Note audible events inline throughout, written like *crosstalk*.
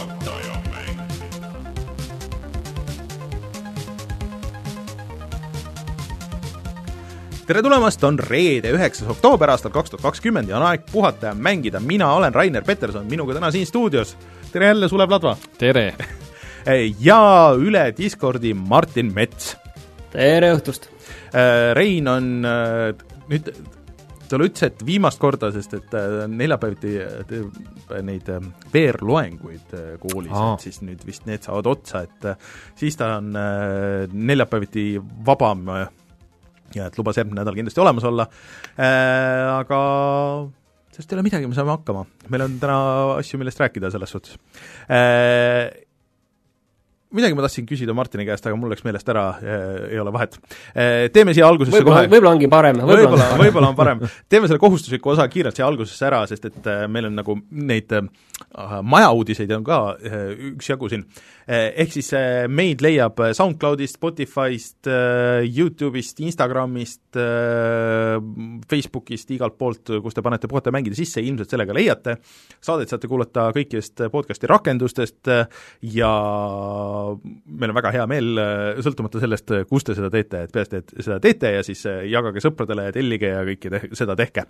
juhatajamäng. tere tulemast, on reede, üheksas oktoober aastal kaks tuhat kakskümmend ja on aeg puhata ja mängida, mina olen Rainer Peterson, minuga täna siin stuudios, tere jälle, Sulev Ladva! tere! *laughs* ja üle Discordi Martin Mets. tere õhtust! Rein on nüüd, talle ütles, et viimast korda, sest et neljapäeviti teeb neid veerloenguid koolis, et siis nüüd vist need saavad otsa, et siis ta on neljapäeviti vabam ja et lubas järgmine nädal kindlasti olemas olla äh,, aga sellest ei ole midagi, me saame hakkama. meil on täna asju, millest rääkida selles suhtes äh,. Midagi ma tahtsin küsida Martini käest, aga mul läks meelest ära äh,, ei ole vahet äh,. Teeme siia algusesse võib-olla, kohe võib-olla ongi parem. võib-olla, võib-olla on parem. teeme selle kohustusliku osa kiirelt siia algusesse ära, sest et äh, meil on nagu neid äh, majauudiseid on ka äh, üksjagu siin äh,. Ehk siis äh, meid leiab SoundCloudist, Spotify'st Youtube'ist, Instagramist Facebookist, igalt poolt, kus te panete puhata mängida sisse, ilmselt sellega leiate. Saadet saate kuulata kõikidest podcast'i rakendustest ja meil on väga hea meel, sõltumata sellest, kus te seda teete, et peaasi, et seda teete ja siis jagage sõpradele ja tellige ja kõike te seda tehke.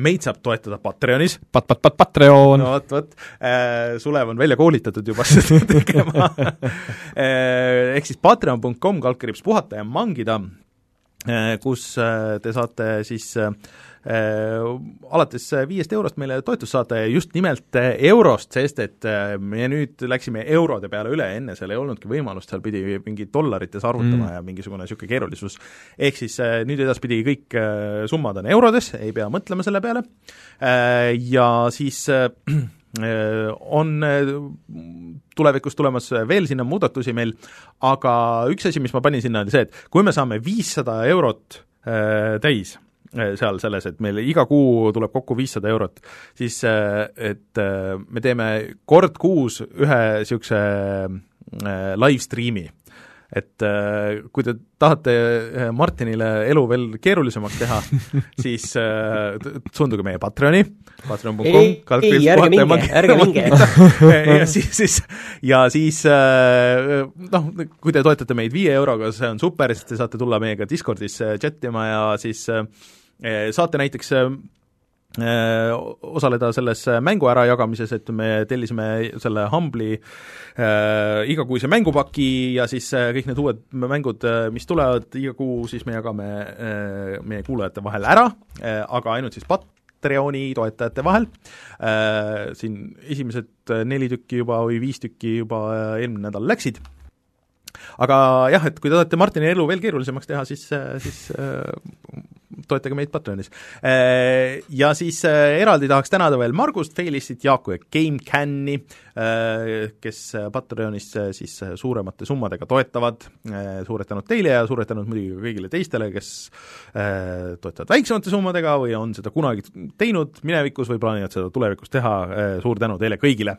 Meid saab toetada Patreonis pat-, pat-, pat-, No vot, vot, Sulev on välja koolitatud juba *laughs* seda tegema ehk siis patreon.com kaldkriips puhata ja mangida, kus te saate siis äh, alates viiest eurost meile toetust saada ja just nimelt eurost, sest et me nüüd läksime eurode peale üle, enne seal ei olnudki võimalust, seal pidi mingi dollarites arvutama mm. ja mingisugune niisugune keerulisus. ehk siis nüüd edaspidi kõik summad on eurodes, ei pea mõtlema selle peale ja siis *clears throat* on tulevikus tulemas veel sinna muudatusi meil, aga üks asi, mis ma panin sinna, oli see, et kui me saame viissada eurot täis, seal selles, et meil iga kuu tuleb kokku viissada eurot, siis et me teeme kord kuus ühe niisuguse live stream'i et kui te tahate Martinile elu veel keerulisemaks teha, *laughs* siis äh, suunduge meie Patreoni, patreon.com, ei, ei, ärge minge, *laughs* ärge minge. Ja siis, siis, ja siis äh, noh, kui te toetate meid viie euroga, see on super, siis te saate tulla meiega Discordis chat ima ja siis äh, saate näiteks osaleda selles mängu ärajagamises, et me tellisime selle Humble'i äh, igakuise mängupaki ja siis äh, kõik need uued mängud, mis tulevad iga kuu, siis me jagame äh, meie kuulajate vahel ära äh,, aga ainult siis Patreoni toetajate vahel. Äh,, siin esimesed neli tükki juba või viis tükki juba eelmine nädal läksid, aga jah, et kui te tahate Martini elu veel keerulisemaks teha, siis, siis toetage meid Patreonis. Ja siis eraldi tahaks tänada veel Margust, Feilistit, Jaaku ja GameCami, kes Patreonis siis suuremate summadega toetavad, suured tänud teile ja suured tänud muidugi ka kõigile teistele, kes toetavad väiksemate summadega või on seda kunagi teinud minevikus või plaanivad seda tulevikus teha, suur tänu teile kõigile!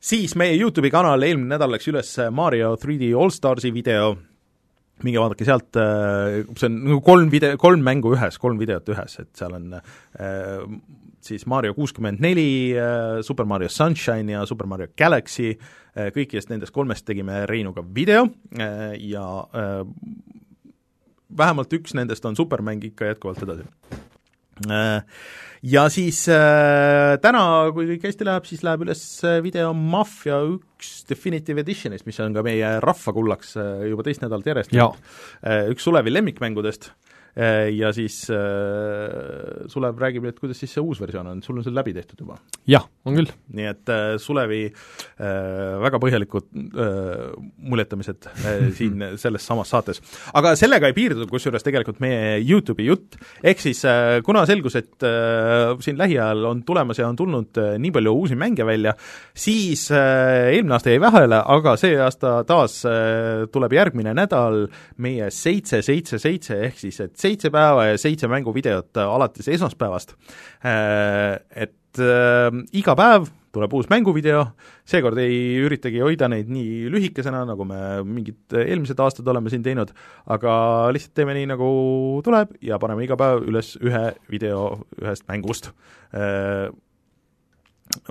Siis meie YouTube'i kanal eelmine nädal läks üles Mario 3D Allstarsi video, minge vaadake sealt, see on nagu kolm video, kolm mängu ühes, kolm videot ühes, et seal on äh, siis Mario kuuskümmend neli, Super Mario Sunshine ja Super Mario Galaxy, kõikidest nendest kolmest tegime Reinuga video ja äh, vähemalt üks nendest on supermäng ikka jätkuvalt edasi ja siis äh, täna, kui kõik hästi läheb, siis läheb üles video Mafia üks Definitive Editionist, mis on ka meie rahvakullaks juba teist nädalat järjest. üks Sulevi lemmikmängudest ja siis äh, Sulev räägib nüüd, kuidas siis see uus versioon on, sul on see läbi tehtud juba? jah, on küll. nii et äh, Sulevi äh, väga põhjalikud äh, muljetamised äh, *laughs* siin selles samas saates. aga sellega ei piirdu kusjuures tegelikult meie YouTube'i jutt, ehk siis äh, kuna selgus, et äh, siin lähiajal on tulemas ja on tulnud äh, nii palju uusi mänge välja, siis äh, eelmine aasta jäi vahele, aga see aasta taas äh, tuleb järgmine nädal meie seitse, seitse, seitse ehk siis et seitse päeva ja seitse mänguvideot alates esmaspäevast. Et äh, iga päev tuleb uus mänguvideo, seekord ei üritagi hoida neid nii lühikesena, nagu me mingid eelmised aastad oleme siin teinud, aga lihtsalt teeme nii, nagu tuleb ja paneme iga päev üles ühe video ühest mängust.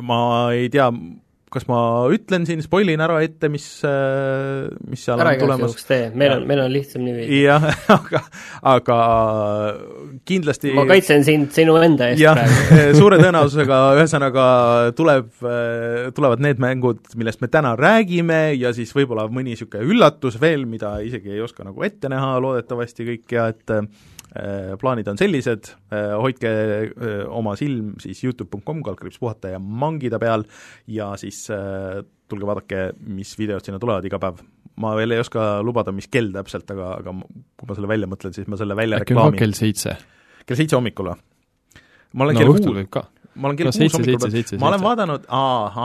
Ma ei tea, kas ma ütlen siin, spoilin ära ette, mis, mis seal ära on tulemas? tee, meil on, meil on lihtsam niiviisi. jah, *laughs* aga, aga kindlasti ma kaitsen sind sinu enda eest jah, *laughs* suure tõenäosusega ühesõnaga tuleb, tulevad need mängud, millest me täna räägime ja siis võib-olla mõni niisugune üllatus veel, mida isegi ei oska nagu ette näha loodetavasti kõik ja et Äh, plaanid on sellised, äh, hoidke äh, oma silm siis Youtube.com, kaldkriips puhata ja mangida peal ja siis tulge vaadake, mis videod sinna tulevad iga päev. ma veel ei oska lubada, mis kell täpselt, aga, aga kui ma selle välja mõtlen, siis ma selle välja äkki reklaamin. kell seitse? kell seitse hommikul või? ma olen no kell võib ka. ma olen kell no, kuus hommikul, ma olen vaadanud, ahaa,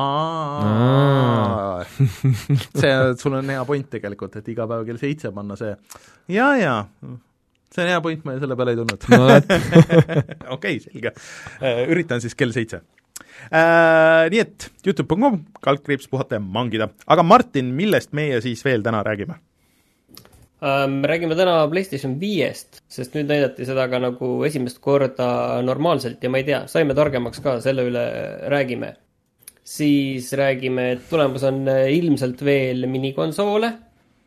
*laughs* see, sul on hea point tegelikult, et iga päev kell seitse panna see ja, ja see on hea point, ma selle peale ei tulnud no,. *laughs* okei, selge. Äh, üritan siis kell seitse. Äh, nii et Youtube.com, kaldkriips puhata ja mangida. aga Martin, millest meie siis veel täna räägime? Äh, me räägime täna PlayStation viiest, sest nüüd näidati seda ka nagu esimest korda normaalselt ja ma ei tea, saime targemaks ka, selle üle räägime. siis räägime, et tulemas on ilmselt veel minikonsoole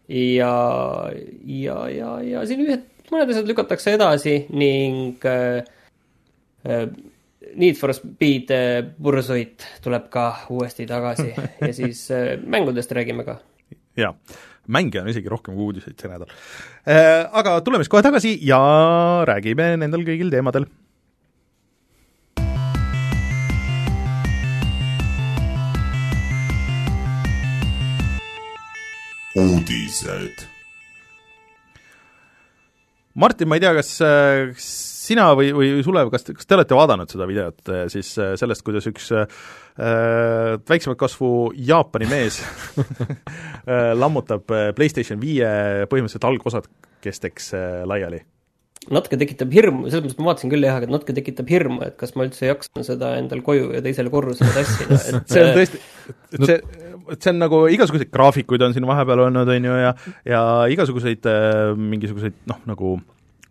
ja, ja, ja, ja siin ühed mõned asjad lükatakse edasi ning äh, äh, Need for Speed äh, Pursuit tuleb ka uuesti tagasi ja *laughs* siis äh, mängudest räägime ka. jaa, mänge on isegi rohkem kui uudiseid see nädal äh,. Aga tuleme siis kohe tagasi ja räägime nendel kõigil teemadel uudised Martin, ma ei tea, kas sina või, või Sulev, kas, kas te olete vaadanud seda videot eh, siis eh, sellest, kuidas üks äh, väiksemat kasvu Jaapani mees *laughs* lammutab PlayStation viie põhimõtteliselt algosakesteks laiali? Natuke tekitab hirmu, selles mõttes ma vaatasin küll jah, aga natuke tekitab hirmu, et kas ma üldse jaksan seda endal koju ja teisele korrusele tassida, et *laughs* see on tõesti, see, see on nagu igasuguseid graafikuid on siin vahepeal olnud, on ju, ja ja igasuguseid äh, mingisuguseid noh, nagu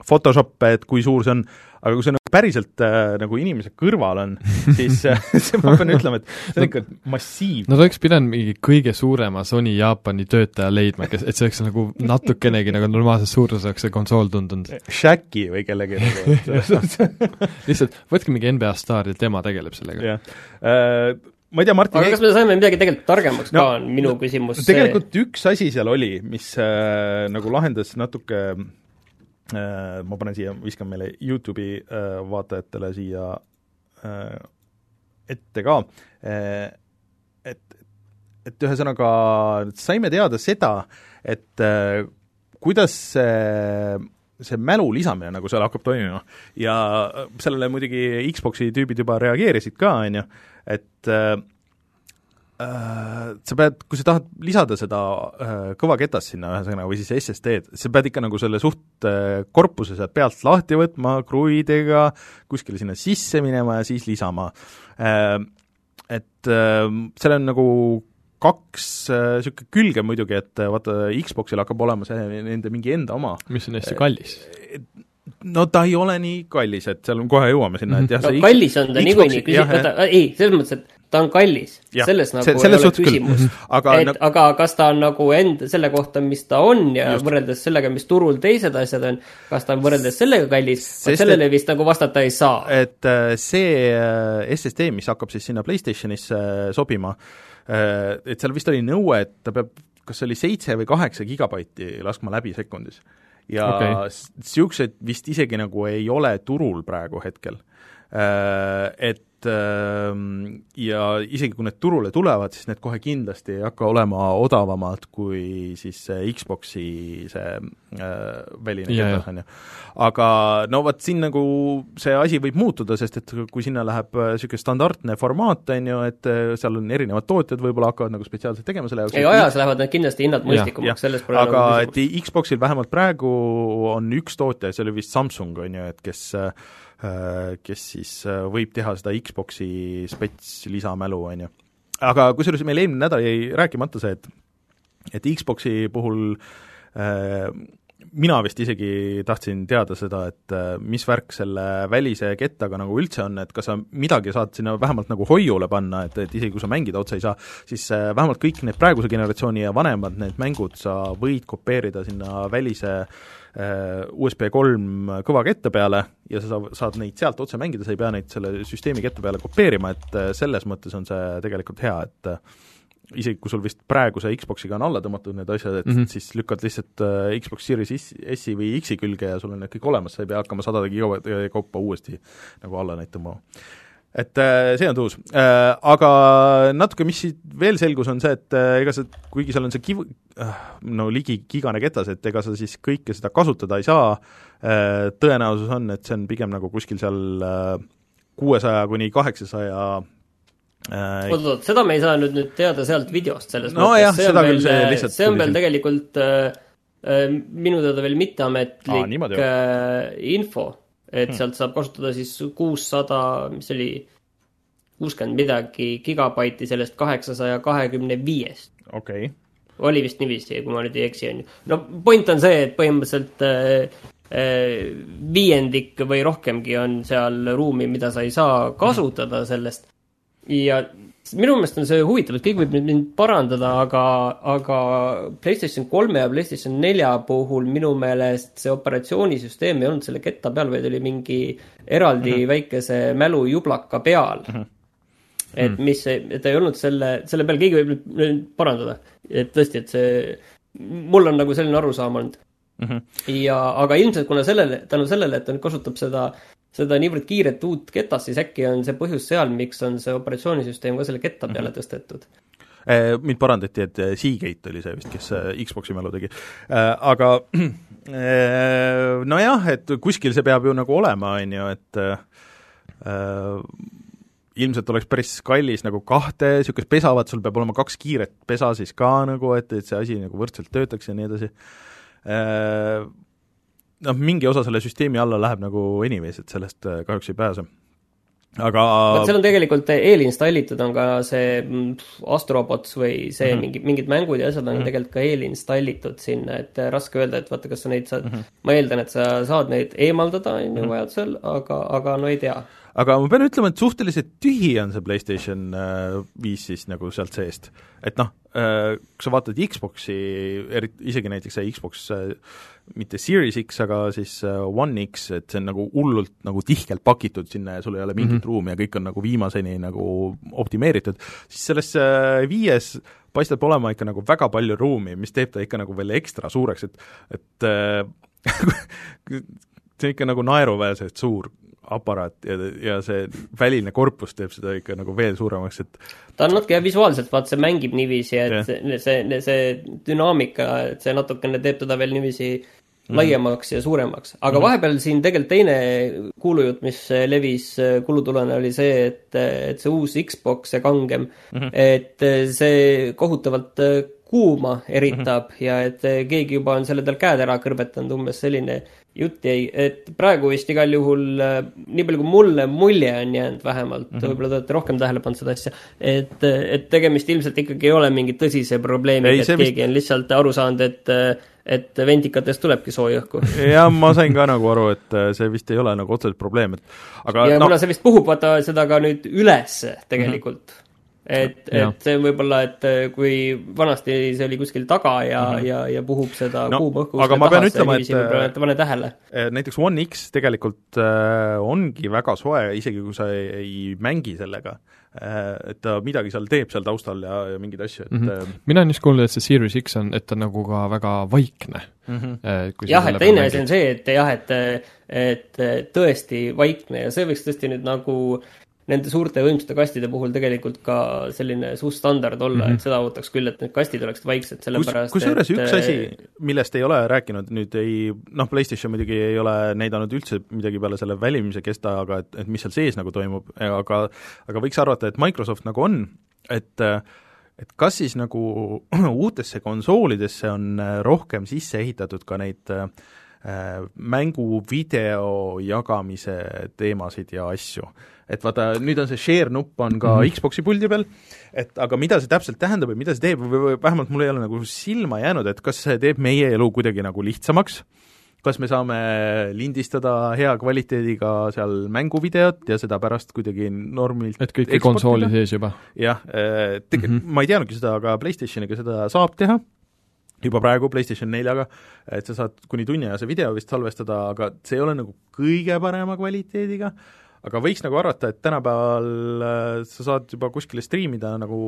Photoshop'e, et kui suur see on, aga kui see nagu päriselt äh, nagu inimese kõrval on, *laughs* siis äh, see ma pean ütlema, et see on ikka massiivne. Nad oleks pidanud mingi kõige suurema Sony Jaapani töötaja leidma, kes, et see oleks nagu natukenegi nagu normaalses suuruses oleks see konsool tundunud. Shaqi või kellegi nagu *laughs* lihtsalt võtke mingi NBA staar ja tema tegeleb sellega. jah äh, ma ei tea, Martin aga kas me saime midagi tegelikult targemaks no, ka, on minu no, küsimus tegelikult see... üks asi seal oli, mis äh, nagu lahendas natuke äh, ma panen siia, viskan meile YouTube'i äh, vaatajatele siia äh, ette ka. Äh,, et, et ühesõnaga saime teada seda, et äh, kuidas see see mälu lisamine nagu seal hakkab toimima. Ja sellele muidugi Xbox'i tüübid juba reageerisid ka, on ju, et äh, äh, sa pead, kui sa tahad lisada seda äh, kõvaketast sinna ühesõnaga, või siis SSD-d, sa pead ikka nagu selle suht äh, korpuse sealt pealt lahti võtma, kruvidega, kuskile sinna sisse minema ja siis lisama äh,. Et seal on nagu kaks niisugune külge muidugi, et vaata, Xboxil hakkab olema see nende mingi enda oma. mis on hästi kallis no ta ei ole nii kallis, et seal kohe jõuame sinna, et jah no, kallis on ta niikuinii, küsi-, vaata, ei, selles mõttes, et ta on kallis, selles nagu see, ei ole küsimust. aga, et, aga kas ta on nagu end-, selle kohta, mis ta on ja just. võrreldes sellega, mis turul teised asjad on, kas ta on võrreldes sellega kallis, sellele vist nagu vastata ei saa. et äh, see äh, SSD, mis hakkab siis sinna PlayStationisse äh, sobima, et seal vist oli nõue, et ta peab kas see oli seitse või kaheksa gigabaiti laskma läbi sekundis ja niisuguseid okay. vist isegi nagu ei ole turul praegu hetkel. Et ja isegi kui need turule tulevad, siis need kohe kindlasti ei hakka olema odavamad kui siis see Xboxi see äh, väline ketas, on ju. aga no vot, siin nagu see asi võib muutuda, sest et kui sinna läheb niisugune äh, standardne formaat, on ju, et äh, seal on erinevad tootjad, võib-olla hakkavad nagu spetsiaalselt tegema selle jaoks. Ei, ajas lähevad need kindlasti hinnad mõistlikumaks, selles pole aga nagu et Xboxil vähemalt praegu on üks tootja, see oli vist Samsung, on ju, et kes Äh, kes siis äh, võib teha seda Xboxi spets lisamälu, on ju. aga kusjuures meil eelmine nädal jäi rääkimata see, et et Xboxi puhul äh, mina vist isegi tahtsin teada seda, et äh, mis värk selle välise kettaga nagu üldse on, et kas sa midagi saad sinna vähemalt nagu hoiule panna, et, et isegi kui sa mängida otse ei saa, siis äh, vähemalt kõik need praeguse generatsiooni ja vanemad need mängud sa võid kopeerida sinna välise äh, USB kolm kõvakette peale ja sa sa- saad neid sealt otse mängida, sa ei pea neid selle süsteemi kette peale kopeerima, et äh, selles mõttes on see tegelikult hea, et äh, isegi kui sul vist praeguse Xboxiga on alla tõmmatud need asjad, et mm. -hmm. siis lükkad lihtsalt äh, Xbox Series S-i või X-i külge ja sul on need kõik olemas, sa ei pea hakkama sadade gigabaittide kaupa uuesti nagu alla neid tõmbama. Et äh, see on tuus. Äh,, aga natuke, mis siit veel selgus, on see, et äh, ega sa, kuigi seal on see kiv- no ligi gigane ketas, et ega sa siis kõike seda kasutada ei saa. Tõenäosus on, et see on pigem nagu kuskil seal kuuesaja kuni kaheksasaja oot-oot, seda me ei saa nüüd, nüüd teada sealt videost selles No jah, see on seda veel, küll, see lihtsalt see on veel tegelikult äh, minu teada veel mitteametlik niimoodi, äh, info, et hmm. sealt saab kasutada siis kuussada, mis oli, kuuskümmend midagi gigabaiti sellest kaheksasaja kahekümne viiest okei okay. oli vist niiviisi, kui ma nüüd ei eksi, on ju. no point on see, et põhimõtteliselt äh, äh, viiendik või rohkemgi on seal ruumi, mida sa ei saa kasutada sellest. ja minu meelest on see huvitav, et kõik võib nüüd mind parandada, aga, aga PlayStation kolme ja PlayStation nelja puhul minu meelest see operatsioonisüsteem ei olnud selle ketta peal, vaid oli mingi eraldi mm -hmm. väikese mälujublaka peal mm. -hmm et mis, et ei olnud selle, selle peal, keegi võib nüüd- parandada. et tõesti, et see, mul on nagu selline arusaam olnud mm. -hmm. ja, aga ilmselt kuna sellele, tänu sellele, et ta nüüd kasutab seda, seda niivõrd kiiret uut ketast, siis äkki on see põhjus seal, miks on see operatsioonisüsteem ka selle ketta peale Mhm. tõstetud. Eh, mind parandati, et eh, Seagate oli see vist, kes eh, Xbox'i mälu tegi. Aga *clears throat* nojah, et kuskil see peab ju nagu olema, on ju, et äh, ilmselt oleks päris kallis nagu kahte niisugust pesavat, sul peab olema kaks kiiret pesa siis ka nagu, et, et see asi nagu võrdselt töötaks ja nii edasi. Noh, mingi osa selle süsteemi alla läheb nagu anyways, et sellest eh, kahjuks ei pääse. aga vot seal on tegelikult eelinstallitud on ka see mm, Astrobots või see mm Mhm. -hmm. mingi, mingid mängud ja asjad on mm -hmm. tegelikult ka eelinstallitud sinna, et äh, raske öelda, et vaata, kas sa neid saad mm, Mhm. -hmm. ma eeldan, et sa saad neid eemaldada, on ju, vajadusel, aga, aga no ei tea. Aga ma pean ütlema, et suhteliselt tühi on see PlayStation äh, viis siis nagu sealt seest. et noh, kui sa vaatad Xboxi, eriti, isegi näiteks see Xbox äh, mitte Series X, aga siis äh, One X, et see on nagu hullult nagu tihkelt pakitud sinna ja sul ei ole mingit mm -hmm. ruumi ja kõik on nagu viimaseni nagu optimeeritud, siis selles äh, viies paistab olema ikka nagu väga palju ruumi, mis teeb ta ikka nagu veel ekstra suureks, et et äh, *laughs* see on ikka nagu naeruväärselt suur aparaat ja, ja see väline korpus teeb seda ikka nagu veel suuremaks, et ta on natuke jah, visuaalselt, vaat see mängib niiviisi, et Jah. see, see, see dünaamika, et see natukene teeb teda veel niiviisi Mhm. laiemaks ja suuremaks. aga vahepeal siin tegelikult teine kuulujutt, mis levis kulutulena, oli see, et, et see uus Xbox, see kangem mm. -hmm. et see kohutavalt kuuma eritab mm -hmm. ja et keegi juba on selle tal käed ära kõrbetanud, umbes selline jutt jäi, et praegu vist igal juhul, nii palju kui mulle mulje on jäänud vähemalt mm. -hmm. võib-olla te olete rohkem tähele pannud seda asja, et, et tegemist ilmselt ikkagi ei ole mingi tõsise probleemiga, et keegi vist- on lihtsalt aru saanud, et et ventikatest tulebki sooja õhku. *laughs* jah, ma sain ka nagu aru, et äh, see vist ei ole nagu otseselt probleem, et aga ja noh, kuna see vist puhub vaata seda ka nüüd üles tegelikult mm. -hmm et, et see võib-olla, et äh, kui vanasti see oli kuskil taga ja mm, -hmm. ja, ja puhub seda. No, kuuma õhku aga ma pean ütlema, et, pane tähele. Eh, näiteks One X tegelikult äh, ongi väga soe, isegi kui sa ei, ei mängi sellega äh,, et ta midagi seal teeb seal taustal ja, ja mingeid asju, et mm -hmm. mina olen just kuulnud, et see Series X on, et ta on nagu ka väga vaikne mm -hmm. äh, kui sa jah, et teine asi on see, et jah, et, et tõesti vaikne ja see võiks tõesti nüüd nagu nende suurte võimsate kastide puhul tegelikult ka selline suht standard olla mm, Mhm. -hmm. et seda ootaks küll, et need kastid oleksid vaiksed, kus, sellepärast kusjuures et, üks asi, millest ei ole rääkinud, nüüd ei noh, PlayStation muidugi ei ole näidanud üldse midagi peale selle välimise kestaga, et, et mis seal sees nagu toimub, aga aga võiks arvata, et Microsoft nagu on, et et kas siis nagu *clears throat* uutesse konsoolidesse on rohkem sisse ehitatud ka neid äh, äh, mänguvideo jagamise teemasid ja asju. et vaata, nüüd on see share nupp on ka mm -hmm. Xbox'i puldi peal, et aga mida see täpselt tähendab või mida see teeb või vähemalt mul ei ole nagu silma jäänud, et kas see teeb meie elu kuidagi nagu lihtsamaks, kas me saame lindistada hea kvaliteediga seal mänguvideot ja seda pärast kuidagi normilt et kõik konsooli sees juba? jah, tege- mm, -hmm. ma ei teadnudki seda, aga PlayStationiga seda saab teha, juba praegu PlayStation neljaga, et sa saad kuni tunniajase video vist salvestada, aga see ei ole nagu kõige parema kvaliteediga, aga võiks nagu arvata, et tänapäeval äh, sa saad juba kuskile striimida nagu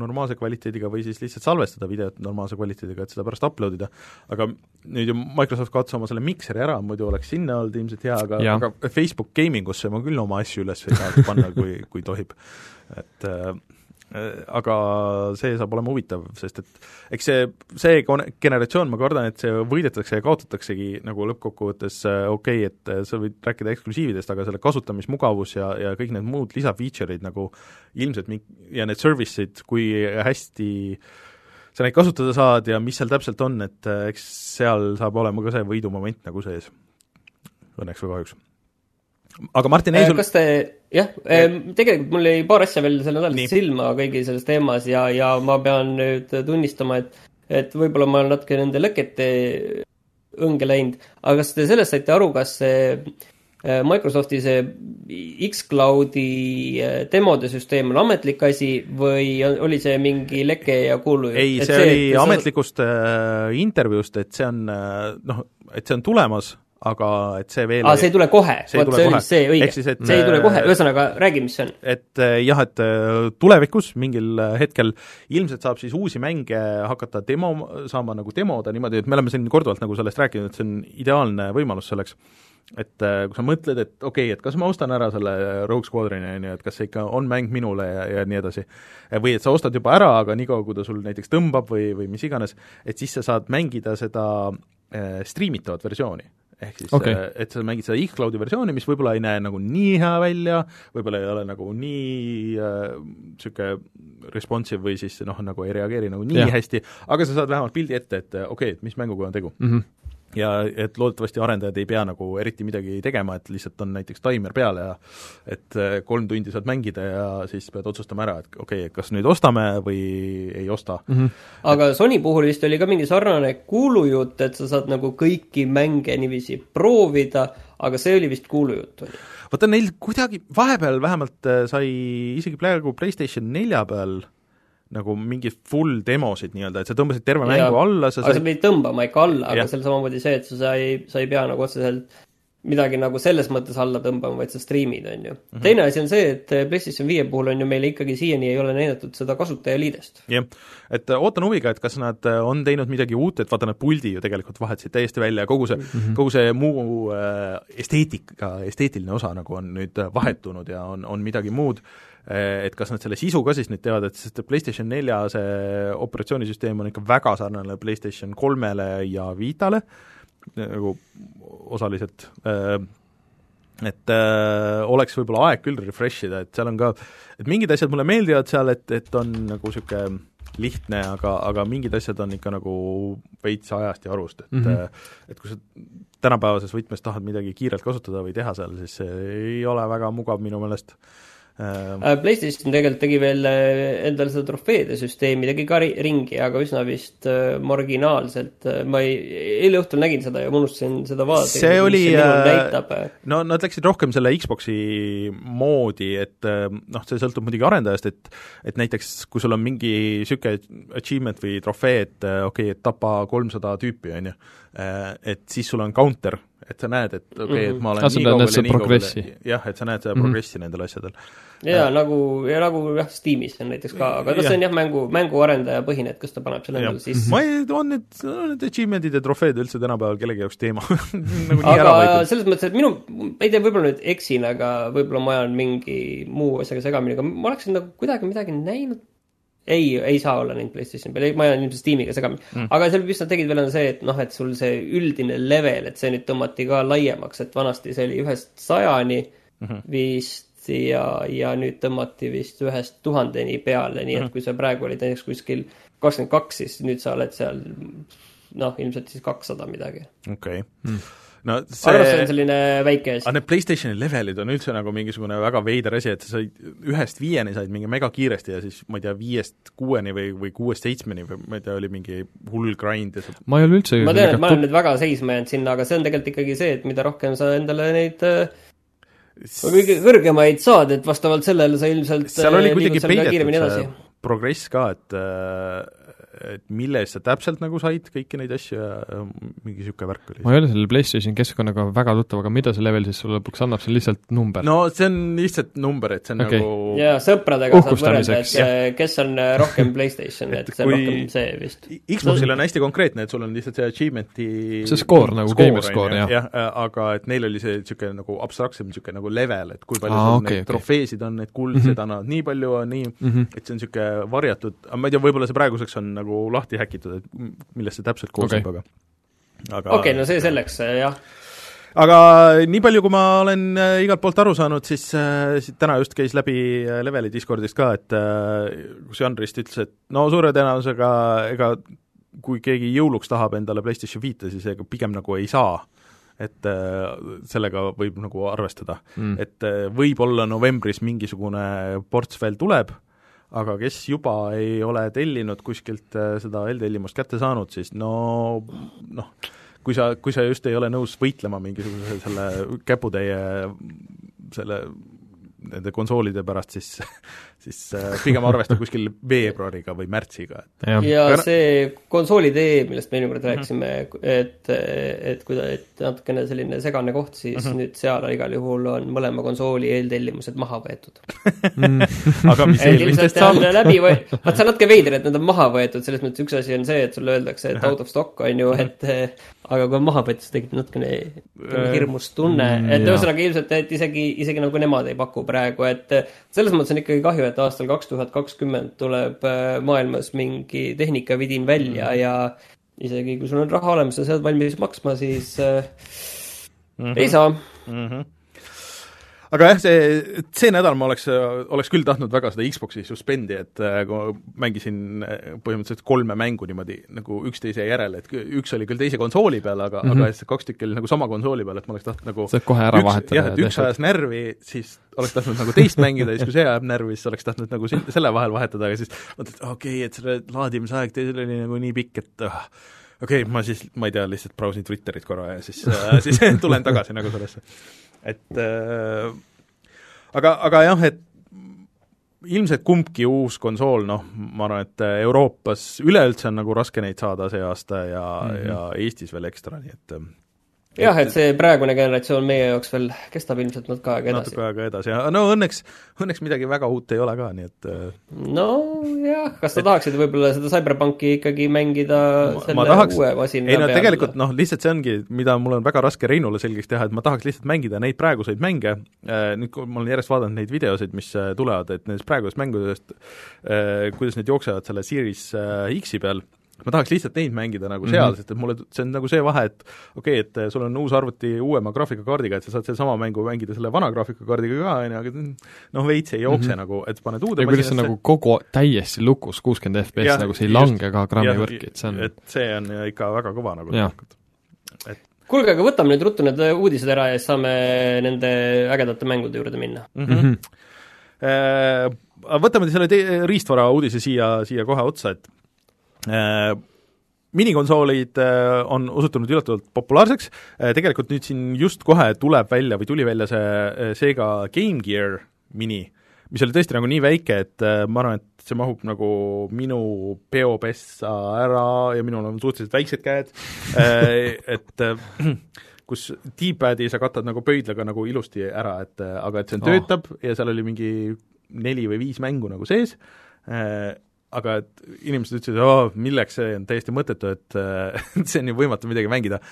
normaalse kvaliteediga või siis lihtsalt salvestada videot normaalse kvaliteediga, et seda pärast upload ida. aga nüüd ju Microsoft kaotas oma selle mikseri ära, muidu oleks sinna olnud ilmselt hea, aga, aga Facebook Gaming usse ma küll oma asju üles ei tahaks panna, kui, kui tohib. et Äh, aga see saab olema huvitav, sest et eks see, see generatsioon, ma kardan, et see võidetakse ja kaotataksegi nagu lõppkokkuvõttes äh, okei okay,, et äh, sa võid rääkida eksklusiividest, aga selle kasutamismugavus ja, ja kõik need muud lisafeature'id nagu ilmselt mi-, ja need service'id, kui hästi sa neid kasutada saad ja mis seal täpselt on, et eks seal saab olema ka see võidumoment nagu sees. Õnneks või kahjuks aga Martin Eisul kas te, jah, tegelikult mul jäi paar asja veel sel nädalal silma kõigi selles teemas ja, ja ma pean nüüd tunnistama, et et võib-olla ma olen natuke nende lõkete õnge läinud, aga kas te sellest saite aru, kas see Microsofti see X-Cloudi demode süsteem on ametlik asi või oli see mingi leke ja kuulujutt? ei, see, see oli ametlikust äh, intervjuust, et see on noh, et see on tulemas aga et see veel aa, see ei tule kohe, vot see oli see õige, see ei tule kohe, ühesõnaga räägi, mis see on. et eh, jah, et eh, tulevikus mingil hetkel ilmselt saab siis uusi mänge hakata demo, saama nagu demoda niimoodi, et me oleme siin korduvalt nagu sellest rääkinud, et see on ideaalne võimalus selleks, et kui sa mõtled, et okei okay,, et kas ma ostan ära selle Rogue Squadroni, on ju, et kas see ikka on mäng minule ja, ja nii edasi, või et sa ostad juba ära, aga niikaua, kui ta sul näiteks tõmbab või, või mis iganes, et siis sa saad mängida seda äh, striimitavat versiooni ehk siis okay., äh, et sa mängid seda iCloudi versiooni, mis võib-olla ei näe nagu nii hea välja, võib-olla ei ole nagu nii niisugune äh, responsive või siis noh, nagu ei reageeri nagu nii ja. hästi, aga sa saad vähemalt pildi ette, et okei okay,, et mis mänguga on tegu mm. -hmm ja et loodetavasti arendajad ei pea nagu eriti midagi tegema, et lihtsalt on näiteks taimer peal ja et äh, kolm tundi saad mängida ja siis pead otsustama ära, et okei okay,, et kas nüüd ostame või ei osta mm. -hmm. aga Sony puhul vist oli ka mingi sarnane kuulujutt, et sa saad nagu kõiki mänge niiviisi proovida, aga see oli vist kuulujutt, oli? vaata, neil kuidagi vahepeal vähemalt äh, sai isegi praegu PlayStation nelja peal nagu mingeid full demosid nii-öelda, et sa tõmbasid terve ja, mängu alla, sa aga sa pidid tõmbama ikka alla, aga seal samamoodi see, et sa, sa ei, sa ei pea nagu otseselt midagi nagu selles mõttes alla tõmbama, vaid sa striimid, on ju mm. -hmm. teine asi on see, et PlayStation viie puhul on ju meile ikkagi siiani ei ole näidatud seda kasutajaliidest. jah, et äh, ootan huviga, et kas nad äh, on teinud midagi uut, et vaata, nad puldi ju tegelikult vahetasid täiesti välja, kogu see mm, -hmm. kogu see muu äh, esteetika, esteetiline osa nagu on nüüd vahetunud ja on, on midagi muud et kas nad selle sisu ka siis nüüd teevad, et sest PlayStation nelja see operatsioonisüsteem on ikka väga sarnane PlayStation kolmele ja Vitale, nagu osaliselt, eh, et äh, oleks võib-olla aeg küll refresh ida, et seal on ka, et mingid asjad mulle meeldivad seal, et, et on nagu niisugune lihtne, aga, aga mingid asjad on ikka nagu veits ajast ja arust, et mm -hmm. et kui sa tänapäevases võtmes tahad midagi kiirelt kasutada või teha seal, siis see ei ole väga mugav minu meelest äh, Äh, äh, PlayStation tegelikult tegi veel äh, endale seda trofeede süsteemi, tegi ka ringi, aga üsna vist marginaalselt. ma ei, eile õhtul nägin seda ja ma unustasin seda vaadata. see oli, no nad läksid rohkem selle Xbox'i moodi, et noh, see sõltub muidugi arendajast, et et näiteks kui sul on mingi niisugune achievement või trofee, et okei okay,, et tapa kolmsada tüüpi, on ju, et siis sul on counter et sa näed, et okei okay, et ma olen mm -hmm. nii kaugel ja nii kaugel, jah, et sa näed seda mm -hmm. progressi nendel asjadel. jaa, nagu, ja nagu jah, Steamis on näiteks ka, aga kas see on jah, mängu, mänguarendaja põhine, et kas ta paneb selle endale sisse? ma ei, on need, need achievement'id ja trofeed üldse tänapäeval kellegi jaoks teema *laughs* nagu aga selles mõttes, et minu, ma ei tea, võib-olla nüüd eksin, aga võib-olla ma ajan mingi muu asjaga segamini, aga ma oleksin nagu kuidagi midagi näinud ei, ei saa olla neid PlayStationi peal, ma jään ilmselt Steamiga segamini mm.. aga seal, mis nad tegid veel, on see, et noh, et sul see üldine level, et see nüüd tõmmati ka laiemaks, et vanasti see oli ühest sajani mm -hmm. vist ja, ja nüüd tõmmati vist ühest tuhandeni peale, nii et mm -hmm. kui sa praegu olid näiteks kuskil kakskümmend kaks, siis nüüd sa oled seal noh, ilmselt siis kakssada midagi. okei okay. Mm. No arvan, et see on see selline väike asi aga. need PlayStationi levelid on üldse nagu mingisugune väga veider asi, et sa said ühest viieni said mingi megakiiresti ja siis ma ei tea, viiest kuueni või, või kuuest seitsmeni või ma ei tea, oli mingi hull grind ja sa ma ei ole üldse ma tean, et ma olen nüüd väga seisma jäänud sinna, aga see on tegelikult ikkagi see, et mida rohkem sa endale neid äh, kõige kõrgemaid saad, et vastavalt sellele sa ilmselt seal oli äh, kuidagi peidetud edasi see. progress ka, et et mille eest sa täpselt nagu said kõiki neid asju ja mingi niisugune värk oli. ma ei ole selle PlayStationi keskkonnaga väga tuttav, aga mida see level siis sulle lõpuks annab, see on lihtsalt number no.? see on lihtsalt number, et see on okay. nagu ja sõpradega saad võrrelda, et äh, kes on äh, rohkem *laughs* Playstation, et see on rohkem see vist. Xboxil on hästi konkreetne, et sul on lihtsalt see achievement'i See score nagu gamer ju, jah. jah, aga et neil oli see niisugune nagu abstraktsem niisugune nagu level, et kui palju Aa, sul okei, neid okei. trofeesid on, neid kuldseid annavad nii palju, nii Mm -hmm. et see on niisugune varjatud, ma ei tea, võib-olla see praeguseks on nagu lahti häkitud, et millest see täpselt koosneb Okei. okay., aga aga okei, no see selleks, jah. aga nii palju, kui ma olen äh, igalt poolt aru saanud, siis äh, siit täna just käis läbi äh, Leveli Discordist ka, et äh, kus Janrist ütles, et no suure tõenäosusega ega kui keegi jõuluks tahab endale PlayStation viite, siis ega pigem nagu ei saa. et äh, sellega võib nagu arvestada Mm. et äh, võib-olla novembris mingisugune ports veel tuleb, aga kes juba ei ole tellinud kuskilt äh, seda eeltellimust kätte saanud, siis no noh, kui sa, kui sa just ei ole nõus võitlema mingisuguse selle käputäie selle nende konsoolide pärast, siis *laughs* siis äh, *laughs* pigem arvesta kuskil veebruariga või märtsiga, et ja Aga- see konsoolid E, millest me eelmine kord Mhm. rääkisime, et, et kui ta, et natukene selline segane koht, siis Mhm. nüüd seal igal juhul on mõlema konsooli eeltellimused maha võetud. aga mis eelmistest saab, läbi või-, vaat see on natuke veider, et nad on maha võetud, selles mõttes üks asi on see, et sulle öeldakse, et out of stock on ju, et aga kui on maha võetud, siis tekib natukene Äh, hirmus tunne, mm, et ühesõnaga ilmselt, et isegi, isegi nagu nemad ei paku praegu, et selles mõttes on ikkagi kahju, et aastal kaks tuhat kakskümmend tuleb eh, maailmas mingi tehnikavidin välja Mhm. ja isegi kui sul on raha olemas ja sa oled valmis maksma, siis äh, Mhm. ei saa. mm. -hmm. Aga jah, see, see nädal ma oleks, oleks küll tahtnud väga seda Xbox'i suspendi, et äh, kui ma mängisin äh, põhimõtteliselt kolme mängu niimoodi nagu üksteise järel, et üks oli küll teise konsooli peal, aga mm. -hmm. aga kaks tükki oli nagu sama konsooli peal, et ma oleks tahtnud nagu saad kohe ära üks, vahetada jah, et üks ajas närvi, siis oleks tahtnud nagu teist mängida ja siis, kui see ajab närvi, siis oleks tahtnud nagu selle vahel vahetada, aga siis mõtled, et okei okay,, et selle laadimisaeg teisel oli nagu nii pikk, et ah, okei okay,, ma siis, ma ei tea, lihtsalt brausin Twitterit korra ja siis äh,, siis *laughs* tulen tagasi nagu sellesse. Et äh, aga, aga jah, et ilmselt kumbki uus konsool, noh, ma arvan, et Euroopas üleüldse on nagu raske neid saada see aasta ja mm. -hmm. ja Eestis veel ekstra, nii et jah, et see praegune generatsioon meie jaoks veel kestab ilmselt natuke aega edasi natuke. aega edasi no õnneks, õnneks midagi väga uut ei ole ka, nii et äh, nojah, kas sa tahaksid võib-olla seda CyberPunki ikkagi mängida Ma- selle ma tahaks- uue masina ei no peal? tegelikult noh, lihtsalt see ongi, mida mul on väga raske Reinule selgeks teha, et ma tahaks lihtsalt mängida neid praeguseid mänge äh,, nüüd kui ma olen järjest vaadanud neid videosid, mis äh, tulevad, et nendest praegusest mängudest kuidas need jooksevad selle Series X-i peal, ma tahaks lihtsalt neid mängida nagu seal mm, Mhm. -hmm. sest et mulle, see on nagu see vahe, et okei okay,, et äh, sul on uus arvuti uuema graafikakaardiga, et sa saad sedasama mängu mängida selle vana graafikakaardiga ka, on ju, aga noh, veits ei jookse mm Mhm. -hmm. nagu, et paned uude ja kuidas see nagu kogu täiesti lukus, kuuskümmend FPS nagu see ei just. lange ka grammi võrki, et see on et see on ikka väga kõva nagu tegelikult. kuulge, aga võtame nüüd ruttu need uudised ära ja siis saame nende ägedate mängude juurde minna. mm. -hmm. Võtame selle te- riistvara uudise siia, siia kohe otsa, et minikonsoolid äh, on osutunud üllatavalt populaarseks. Äh,, tegelikult nüüd siin just kohe tuleb välja või tuli välja see äh, Sega Game Gear mini, mis oli tõesti nagu nii väike, et äh, ma arvan, et see mahub nagu minu peopessa ära ja minul on suhteliselt väiksed käed. Äh,, et äh, *clears throat* kus D-pad'i sa katad nagu pöidlaga nagu ilusti ära, et äh, aga et see Oh. töötab ja seal oli mingi neli või viis mängu nagu sees. Äh,, aga et inimesed ütlesid, oo, milleks see on täiesti mõttetu, et äh, *laughs* see on ju võimatu midagi mängida.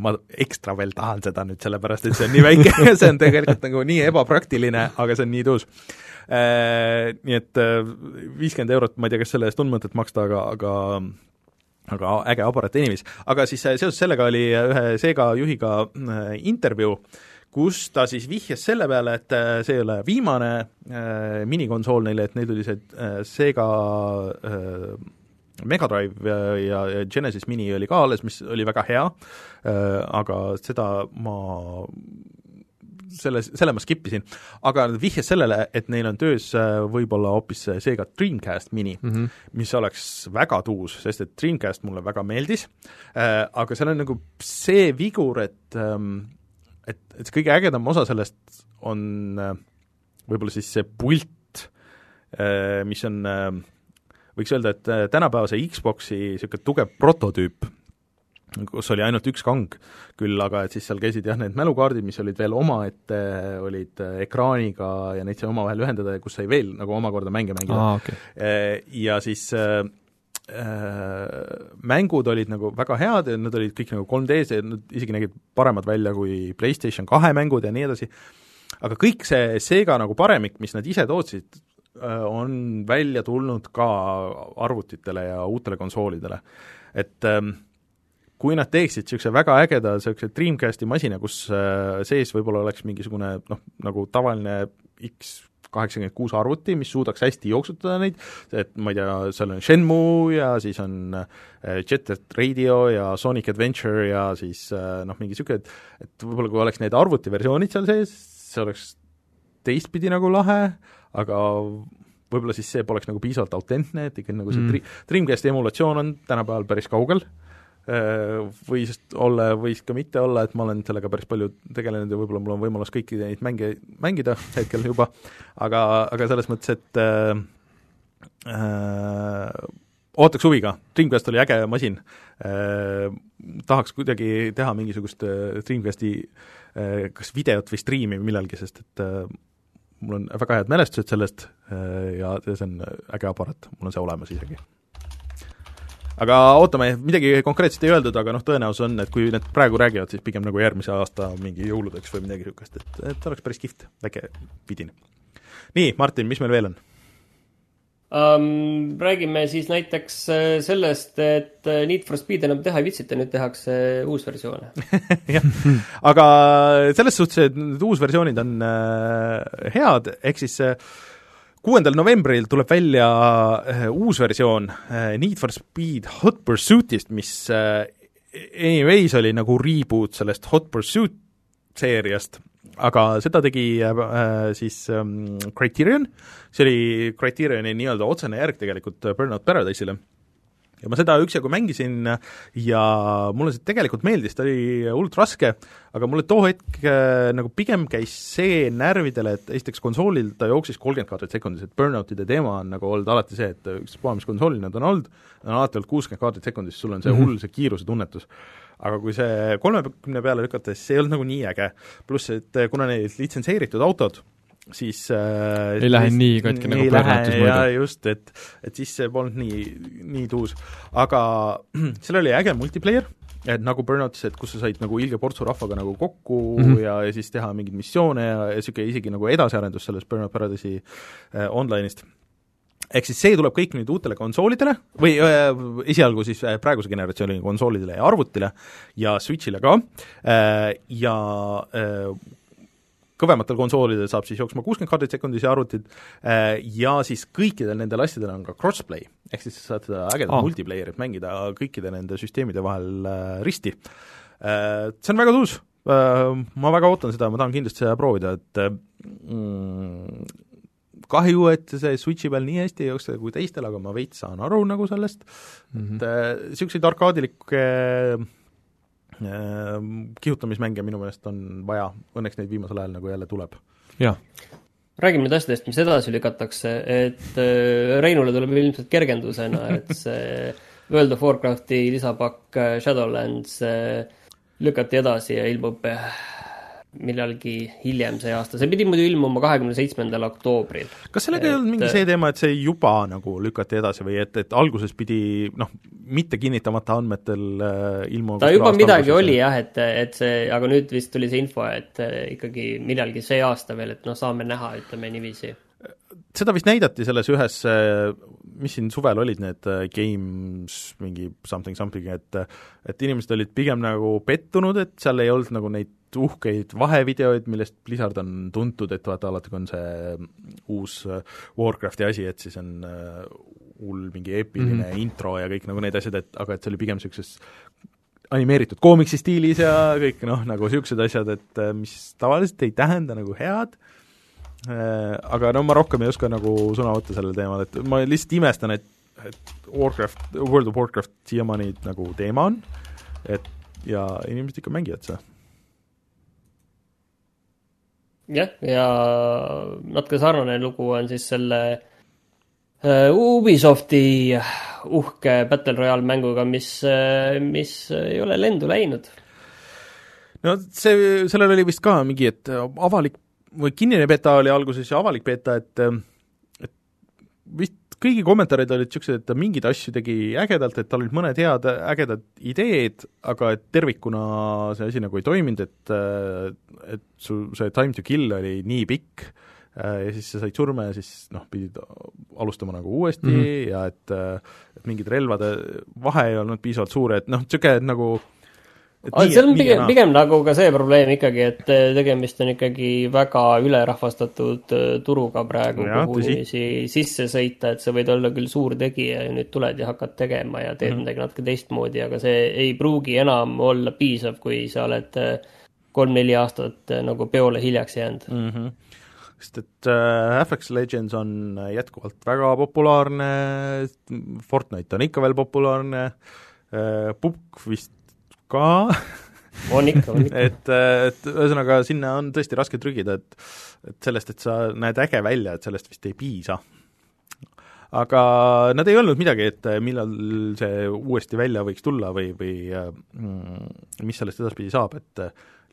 ma ekstra veel tahan seda nüüd sellepärast, et see on nii väike *laughs* ja see on tegelikult nagu nii ebapraktiline, aga see on nii tuus. Nii et viiskümmend eurot, ma ei tea, kas selle eest on mõtet maksta, aga, aga aga äge aparaat anyways, aga siis äh, seoses sellega oli ühe Sega juhiga äh, intervjuu, kus ta siis vihjas selle peale, et äh, see ei ole viimane äh, minikonsool neile, et neil oli see äh, Sega äh, Mega Drive ja, ja, Genesis Mini oli ka alles, mis oli väga hea äh,, aga seda ma selle, selle ma skip isin, aga vihjas sellele, et neil on töös äh, võib-olla hoopis seega Dreamcast mini mm, -hmm. mis oleks väga tuus, sest et Dreamcast mulle väga meeldis äh,, aga seal on nagu see vigur, et ähm, et, et see kõige ägedam osa sellest on äh, võib-olla siis see pult äh,, mis on äh, võiks öelda, et tänapäevase Xboxi niisugune tugev prototüüp, kus oli ainult üks kang küll, aga et siis seal käisid jah, need mälukaardid, mis olid veel omaette, olid ekraaniga ja neid sai omavahel ühendada ja kus sai veel nagu omakorda mänge mängida ah,. Okay. Ja siis äh, mängud olid nagu väga head ja nad olid kõik nagu 3D-s ja nad isegi nägid paremad välja kui PlayStation kahe mängud ja nii edasi, aga kõik see Sega nagu paremik, mis nad ise tootsid, on välja tulnud ka arvutitele ja uutele konsoolidele. et ähm, kui nad teeksid niisuguse väga ägeda niisuguse Dreamcasti masina, kus äh, sees võib-olla oleks mingisugune noh, nagu tavaline X kaheksakümmend kuus arvuti, mis suudaks hästi jooksutada neid, et ma ei tea, seal on Shenmue ja siis on äh, Jet Set Radio ja Sonic Adventure ja siis äh, noh, mingi niisugune, et et võib-olla kui oleks need arvutiversioonid seal sees, see oleks teistpidi nagu lahe, aga võib-olla siis see poleks nagu piisavalt autentne, et ikkagi nagu see mm. Dreamcasti emulatsioon on tänapäeval päris kaugel Äh, võis olla, võis ka mitte olla, et ma olen sellega päris palju tegelenud ja võib-olla mul on võimalus kõiki neid mänge mängida hetkel juba, aga, aga selles mõttes, et äh, äh, ootaks huviga, Dreamcast oli äge masin. Äh,, tahaks kuidagi teha mingisugust äh, Dreamcasti äh, kas videot või striimi millalgi, sest et äh, mul on väga head mälestused sellest äh, ja see on äge aparaat, mul on see olemas isegi aga ootame, midagi konkreetset ei öeldud, aga noh, tõenäosus on, et kui need praegu räägivad, siis pigem nagu järgmise aasta mingi jõuludeks või midagi niisugust, et, et oleks päris kihvt, väike vidin. nii, Martin, mis meil veel on? Um, räägime siis näiteks äh, sellest, et äh, Need for Speed enam teha ei viitsita, nüüd tehakse uusversioone *laughs* jah, aga selles suhtes, et need uusversioonid on äh, head, ehk siis äh, kuuendal novembril tuleb välja äh, uus versioon äh, Need for Speed Hot Pursuitist, mis äh, anyways oli nagu reboot sellest Hot Pursuit seeriast, aga seda tegi siis ähm, Criterion, see oli Criterioni nii-öelda otsene järg tegelikult Burnout Paradise'ile ja ma seda üksjagu mängisin ja mulle see tegelikult meeldis, ta oli hullult raske, aga mulle too hetk äh, nagu pigem käis see närvidele, et esiteks konsoolil ta jooksis kolmkümmend kaadrit sekundis, et burnout'ide teema on nagu olnud alati see, et ükspuha, mis konsoolil nad on olnud, on alati olnud kuuskümmend kaadrit sekundis, sul on see mm -hmm. hull, see kiiruse tunnetus aga kui see kolmekümne peale lükata, siis see ei olnud nagu nii äge. pluss, et kuna need litsenseeritud autod siis äh, ei lähe nii katki nagu muidu. jaa, just, et, et siis see polnud nii, nii tuus. aga *clears throat* seal oli äge multiplayer, et nagu Burnoutis, et kus sa said nagu ilge portsu rahvaga nagu kokku mm -hmm. ja, ja siis teha mingeid missioone ja, ja niisugune isegi nagu edasiarendus sellest Burnout Paradise'i äh, online'ist ehk siis see tuleb kõik nüüd uutele konsoolidele või äh, esialgu siis äh, praeguse generatsiooni konsoolidele ja arvutile ja Switchile ka äh, ja äh, kõvematel konsoolidel saab siis jooksma kuuskümmend kaardit sekundis ja arvutid äh, ja siis kõikidel nendel asjadel on ka crossplay, ehk siis sa saad seda ägedat oh. multiplayer'it mängida kõikide nende süsteemide vahel äh, risti. Äh, see on väga tuus, ma väga ootan seda, ma tahan kindlasti seda proovida, et mm, kahju, et see Switchi peal nii hästi ei jookse kui teistel, aga ma veits saan aru nagu sellest mm, -hmm. et niisuguseid arkaadilikke äh, kihutamismänge minu meelest on vaja, õnneks neid viimasel ajal nagu jälle tuleb. jah. räägime nüüd asjadest, mis edasi lükatakse, et äh, Reinule tuleb ilmselt kergendusena, et see World of Warcrafti lisapakk äh, Shadowlands äh, lükati edasi ja ilmub millalgi hiljem see aasta, see pidi muidu ilmuma kahekümne seitsmendal oktoobril. kas sellega et... ei olnud mingi see teema, et see juba nagu lükati edasi või et, et alguses pidi noh, mitte kinnitamata andmetel äh, ilmuma ta juba midagi alguses, oli jah, et, et see, aga nüüd vist tuli see info, et äh, ikkagi millalgi see aasta veel, et noh, saame näha, ütleme niiviisi. Seda vist näidati selles ühes, äh, mis siin suvel olid need äh, games, mingi something something, et et inimesed olid pigem nagu pettunud, et seal ei olnud nagu neid uhkeid vahevideoid, millest Blizzard on tuntud, et vaata alati, kui on see uus äh, Warcrafti asi, et siis on hull mingi eepiline mm. -hmm. intro ja kõik nagu need asjad, et aga et see oli pigem niisuguses animeeritud koomiksi stiilis ja kõik noh, nagu niisugused asjad, et äh, mis tavaliselt ei tähenda nagu head, aga no ma rohkem ei oska nagu sõna võtta sellel teemal, et ma lihtsalt imestan, et et Warcraft, World of Warcraft siiamaani nagu teema on, et ja inimesed ikka mängivad seda. Jah, ja natuke sarnane lugu on siis selle uh, Ubisofti uhke Battle Royale mänguga, mis uh,, mis ei ole lendu läinud. no see, sellel oli vist ka mingi, et avalik või kinnine beta oli alguses ja avalik beta, et et vist kõigi kommentaarid olid niisugused, et ta mingeid asju tegi ägedalt, et tal olid mõned head ägedad ideed, aga et tervikuna see asi nagu ei toiminud, et et su see time to kill oli nii pikk ja siis sa said surma ja siis noh, pidid alustama nagu uuesti mm -hmm. ja et et mingid relvade vahe ei olnud piisavalt suur, et noh, niisugune nagu seal on pigem, pigem nagu ka see probleem ikkagi, et tegemist on ikkagi väga ülerahvastatud turuga praegu, kuhu inimesi sisse sõita, et sa võid olla küll suur tegija ja nüüd tuled ja hakkad tegema ja teed mm -hmm. midagi natuke teistmoodi, aga see ei pruugi enam olla piisav, kui sa oled kolm-neli aastat nagu peole hiljaks jäänud mm. -hmm sest et äh, FX Legends on jätkuvalt väga populaarne, Fortnite on ikka veel populaarne äh,, Pukk vist ka *laughs* on ikka, on ikka. Et, et ühesõnaga, sinna on tõesti raske trügida, et et sellest, et sa näed äge välja, et sellest vist ei piisa. aga nad ei öelnud midagi, et millal see uuesti välja võiks tulla või, või mm, mis sellest edaspidi saab, et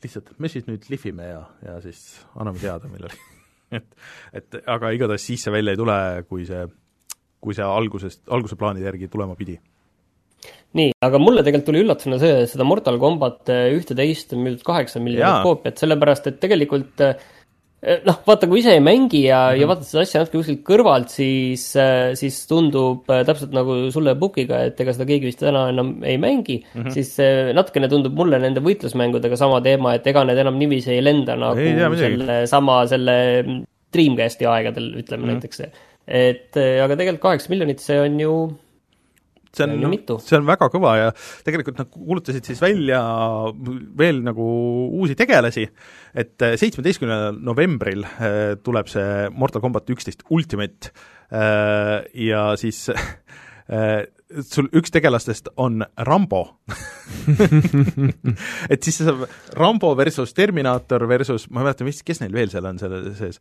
lihtsalt me siis nüüd lihvime ja, ja siis anname teada, millal *laughs* et, et aga igatahes siis see välja ei tule, kui see, kui see algusest, alguse plaanide järgi tulema pidi nii, aga mulle tegelikult tuli üllatusena see, seda Mortal Combat ühte-teist on müüdud kaheksa miljonit koopiat, sellepärast et tegelikult noh, vaata, kui ise ei mängi ja mm, -hmm. ja vaatad seda asja natuke kuskilt kõrvalt, siis, siis tundub täpselt nagu sulle Pukiga, et ega seda keegi vist täna enam ei mängi mm, -hmm. siis natukene tundub mulle nende võitlusmängudega sama teema, et ega need enam niiviisi ei lenda nagu ei, tea, selle sama, selle Dreamcasti aegadel, ütleme mm -hmm. näiteks. et aga tegelikult kaheksa miljonit, see on ju see on, see on väga kõva ja tegelikult nad kuulutasid siis välja veel nagu uusi tegelasi, et seitsmeteistkümnendal novembril tuleb see Mortal Combat üksteist Ultimate ja siis *laughs* sul üks tegelastest on Rambo *laughs* et siis see saab Rambo versus Terminaator versus, ma ei mäleta, mis, kes neil veel seal on selle sees,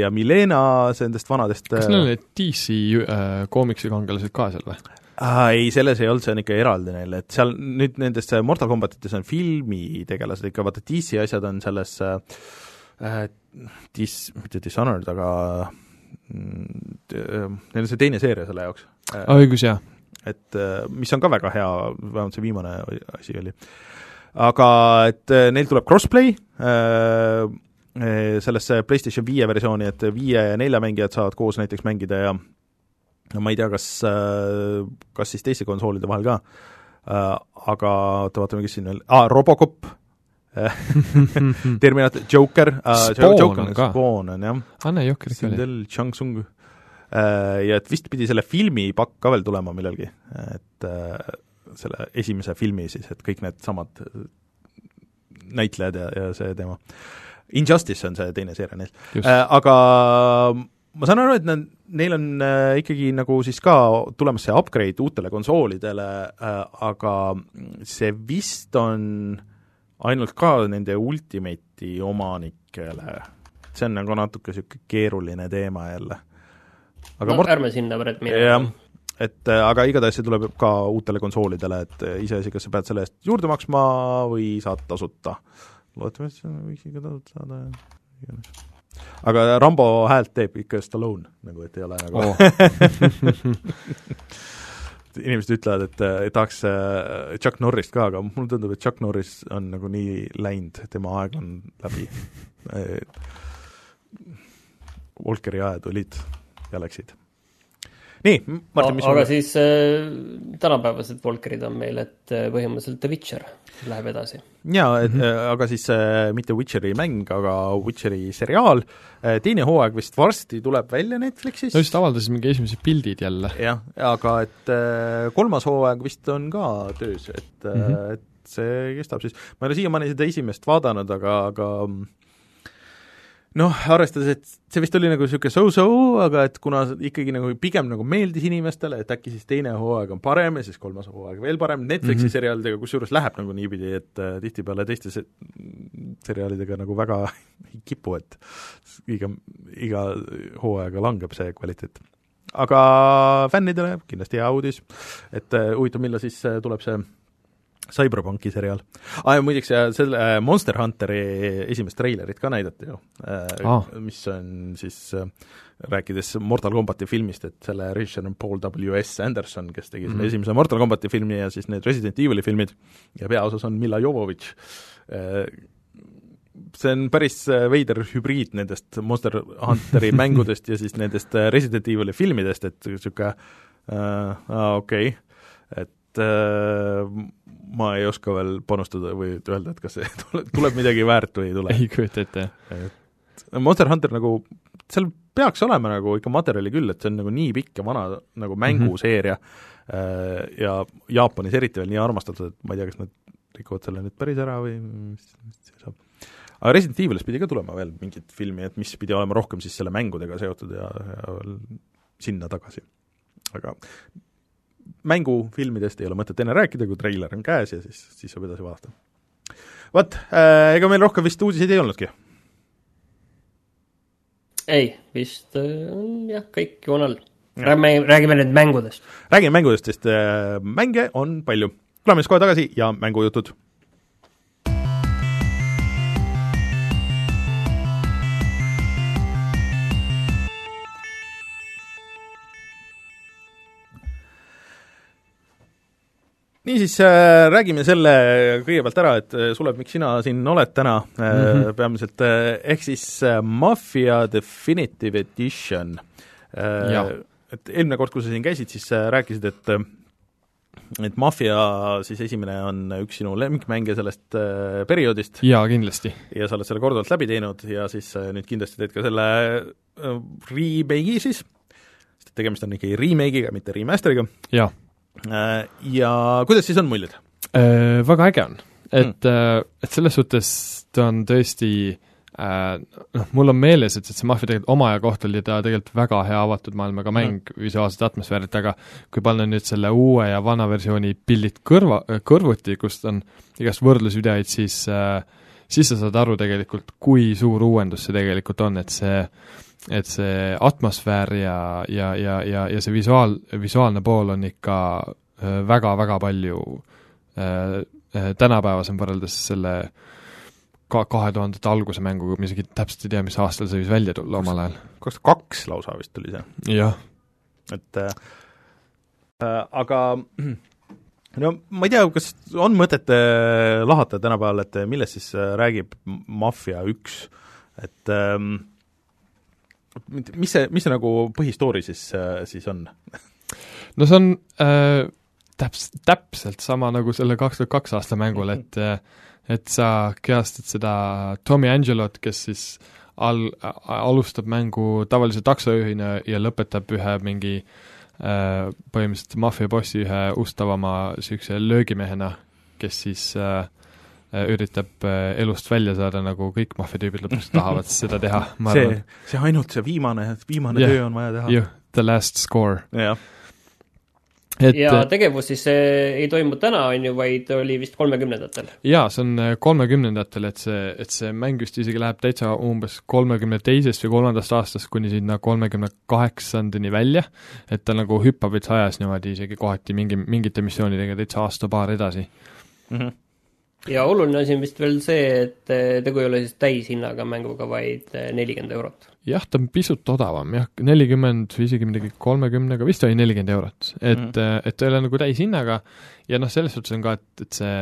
ja Milena, see nendest vanadest kas neil olid DC äh, koomiksikangelased ka seal või? Ah, ei, selles ei olnud, see on ikka eraldi neil, et seal nüüd nendes Mortal Combatites on filmitegelased ikka, vaata DC asjad on selles äh, dis-, mitte Dishonored, aga mm, neil on see teine seeria selle jaoks äh,. õigus, jah. et mis on ka väga hea, vähemalt see viimane asi oli. aga et neil tuleb crossplay äh, sellesse PlayStation viie versiooni, et viie ja nelja mängijad saavad koos näiteks mängida ja no ma ei tea, kas, kas siis teiste konsoolide vahel ka, aga oota, vaatame, kes siin veel ah,, Robocop *laughs* Terminator, Joker Spawn Joker, on ka. Spawn on jah. aa, näe, Joker ikka oli. Changsung ja et vist pidi selle filmi pakk ka veel tulema millalgi, et selle esimese filmi siis, et kõik needsamad näitlejad ja, ja see teema. Injustice on see teine seeria neil. Aga ma saan aru, et nad, neil on äh, ikkagi nagu siis ka tulemas see upgrade uutele konsoolidele äh,, aga see vist on ainult ka nende Ultimate'i omanikele. see on nagu natuke niisugune keeruline teema jälle. aga no, Mort... ärme sinna praegu mine. jah, et äh, aga igatahes see tuleb ka uutele konsoolidele, et äh, iseasi, kas sa pead selle eest juurde maksma või saad tasuta. loodetavasti võiks ikka tasuta saada ja iganes aga Rambo häält teeb ikka Stallone, nagu et ei ole nagu oh. *laughs* inimesed ütlevad, et, et tahaks äh, Chuck Norrist ka, aga mulle tundub, et Chuck Norris on nagu nii läinud, tema aeg on läbi. *laughs* Volkeri ajad olid ja läksid. nii, Martin, mis aga sul siis äh, tänapäevased Volkerid on meil, et äh, põhimõtteliselt The Witcher läheb edasi. jaa, et äh, aga siis äh, mitte Witcheri mäng, aga Witcheri seriaal äh,, teine hooaeg vist varsti tuleb välja Netflixis no just avaldasid mingi esimesed pildid jälle. jah, aga et äh, kolmas hooaeg vist on ka töös, et mm. -hmm. et see kestab siis, ma ei ole siiamaani seda esimest vaadanud, aga, aga mm, noh, arvestades, et see vist oli nagu niisugune so-so, aga et kuna ikkagi nagu pigem nagu meeldis inimestele, et äkki siis teine hooaeg on parem ja siis kolmas hooaeg veel parem, Netflixi mm. -hmm. seriaalidega kusjuures läheb nagu niipidi, et äh, tihtipeale teiste se- seriaalidega nagu väga *laughs* ei kipu, et iga, iga hooaega langeb see kvaliteet aga fännidele kindlasti hea uudis, et äh, huvitav, millal siis äh, tuleb see Cyberpunki seriaal ah,. muideks selle äh, Monster Hunteri esimest treilerit ka näidati ju Aa. mis on siis äh, rääkides Mortal Combati filmist, et selle režissöör on Paul W S Anderson, kes tegi selle Mhm. esimese Mortal Combati filmi ja siis need Resident Evil'i filmid ja peaosas on Mila Jovovitš see on päris veider hübriid nendest Monster Hunteri *laughs* mängudest ja siis nendest Resident Evil'i filmidest, et niisugune äh, okei okay., et äh, ma ei oska veel panustada või öelda, et kas see *laughs* tuleb, tuleb midagi väärt või ei tule. ei kujuta ette, jah. Monster Hunter nagu, seal peaks olema nagu ikka materjali küll, et see on nagu nii pikk ja vana nagu mänguseeria mm -hmm. ja Jaapanis eriti veel nii armastatud, et ma ei tea, kas nad rikuvad selle nüüd päris ära või mis, mis see saab. aga Resident Evilist pidi ka tulema veel mingit filmi, et mis pidi olema rohkem siis selle mängudega seotud ja, ja sinna tagasi. aga mängufilmidest ei ole mõtet enne rääkida, kui treiler on käes ja siis, siis saab edasi vaadata. vot äh,, ega meil rohkem vist uudiseid ei olnudki ei, vist äh, on jah, kõik joon all. räägime, räägime nüüd mängudest. räägime mängudest, sest äh, mänge on palju. tuleme siis kohe tagasi ja mängujutud. Niisiis äh, räägime selle kõigepealt ära, et äh, Sulev, miks sina siin oled täna mm, -hmm. peamiselt äh, ehk siis Mafia Definitive Edition Jah.. et eelmine kord, kui sa siin käisid, siis rääkisid, et et Mafia siis esimene on üks sinu lemmikmänge sellest perioodist jaa, kindlasti. ja sa oled selle korduvalt läbi teinud ja siis nüüd kindlasti teed ka selle remake'i siis, sest tegemist on ikkagi remake'iga, mitte remaster'iga jaa. äh,. Ja kuidas siis on muljed? Äh, Väga äge on, et mm., et selles suhtes ta on tõesti noh, mul on meeles, et, et see Mafia tegelikult omaja kohta oli ta tegelikult väga hea avatud maailmaga mäng mm., visuaalset atmosfäärit, aga kui panna nüüd selle uue ja vana versiooni pildid kõrva, kõrvuti, kust on igast võrdlusvideoid, siis äh, siis sa saad aru tegelikult, kui suur uuendus see tegelikult on, et see et see atmosfäär ja, ja, ja, ja, ja see visuaal, visuaalne pool on ikka väga-väga palju äh, äh, tänapäevasem võrreldes selle ka kahe tuhandete alguse mänguga, ma isegi täpselt ei tea, mis aastal see võis välja tulla omal ajal. kaks tuhat kaks lausa vist tuli see, jah, et äh, äh, aga *clears throat* no ma ei tea, kas on mõtet äh, lahata tänapäeval, et äh, millest siis äh, räägib Mafia üks, et ähm, mis see, mis see nagu põhistoori siis äh,, siis on? no see on äh, täps-, täpselt sama nagu selle kaks tuhat kaks aasta mängul, et äh, et sa kehastad seda Tommy Angelot, kes siis al-, alustab mängu tavalise taksojuhina ja lõpetab ühe mingi äh, põhimõtteliselt maffiabossi ühe ustavama niisuguse löögimehena, kes siis äh, üritab äh, elust välja saada, nagu kõik maffiatüübid lõpuks *laughs* tahavad seda teha, ma see arvan., see ainult see viimane, viimane yeah. töö on vaja teha jah, The Last Score. jah, et ja tegevus siis äh, ei toimu täna, on ju, vaid oli vist kolmekümnendatel. jaa, see on äh, kolmekümnendatel, et see, et see mäng vist isegi läheb täitsa umbes kolmekümne teisest või kolmandast aastast kuni sinna kolmekümne kaheksandani välja, et ta nagu hüppab veits ajas niimoodi isegi kohati mingi, mingite missioonidega täitsa aasta-paar edasi. mm. -hmm. Ja oluline asi on vist veel see, et äh, tegu ei ole siis täishinnaga mänguga, vaid äh, nelikümmend eurot. jah, ta on pisut odavam jah, nelikümmend või isegi midagi kolmekümnega, vist oli nelikümmend eurot, et mm, et ta ei ole nagu täishinnaga ja noh, selles suhtes on ka, et, et see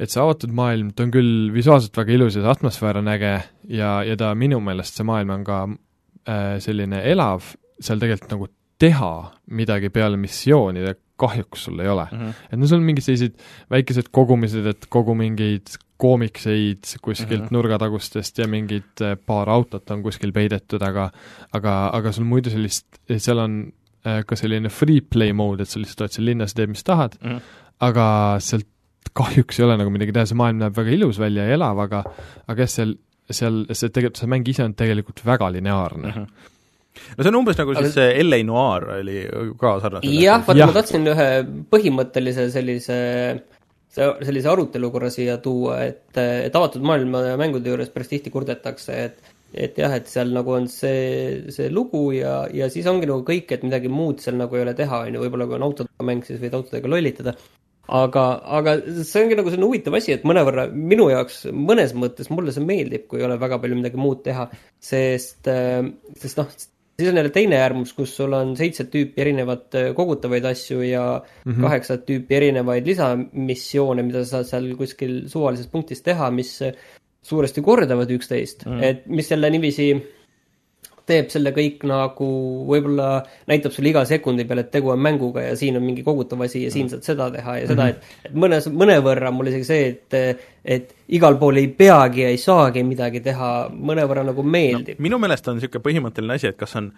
et see avatud maailm, ta on küll visuaalselt väga ilus ja see atmosfäär on äge ja, ja ta minu meelest, see maailm on ka äh, selline elav, seal tegelikult nagu teha midagi peale missioonide kahjuks sul ei ole mm. -hmm. et no sul on mingid sellised väikesed kogumised, et kogu mingeid koomikseid kuskilt mm -hmm. nurgatagustest ja mingid äh, paar autot on kuskil peidetud, aga aga, aga sul muidu sellist, seal on äh, ka selline free play mode, et sa lihtsalt oled seal linnas ja teed, mis tahad mm, -hmm. aga sealt kahjuks ei ole nagu midagi teha, see maailm näeb väga ilus välja ja elav, aga aga jah, seal, seal see tegelikult, see mäng ise on tegelikult väga lineaarne mm. -hmm no see on umbes nagu siis see LA Noir oli ka sarnane. jah, vaata ma tahtsin ühe põhimõttelise sellise sellise arutelu korra siia tuua, et, et avatud maailma mängude juures päris tihti kurdetakse, et et jah, et seal nagu on see, see lugu ja, ja siis ongi nagu kõik, et midagi muud seal nagu ei ole teha, on ju, võib-olla kui on autodega mäng, siis võid autodega lollitada. aga, aga see ongi nagu selline huvitav asi, et mõnevõrra minu jaoks mõnes mõttes mulle see meeldib, kui ei ole väga palju midagi muud teha, sest, sest noh, siis on jälle teine äärmus, kus sul on seitset tüüpi erinevat äh, kogutavaid asju ja mm -hmm. kaheksat tüüpi erinevaid lisamissioone, mida sa saad seal kuskil suvalises punktis teha, mis äh, suuresti kordavad üksteist mm, -hmm. et mis jälle niiviisi teeb selle kõik nagu võib-olla näitab sulle iga sekundi peale, et tegu on mänguga ja siin on mingi kogutav asi ja siin mhm. saad seda teha ja seda, et, et mõnes, mõnevõrra mul isegi see, et, et igal pool ei peagi ja ei saagi midagi teha, mõnevõrra nagu meeldib no,. minu meelest on niisugune põhimõtteline asi, et kas on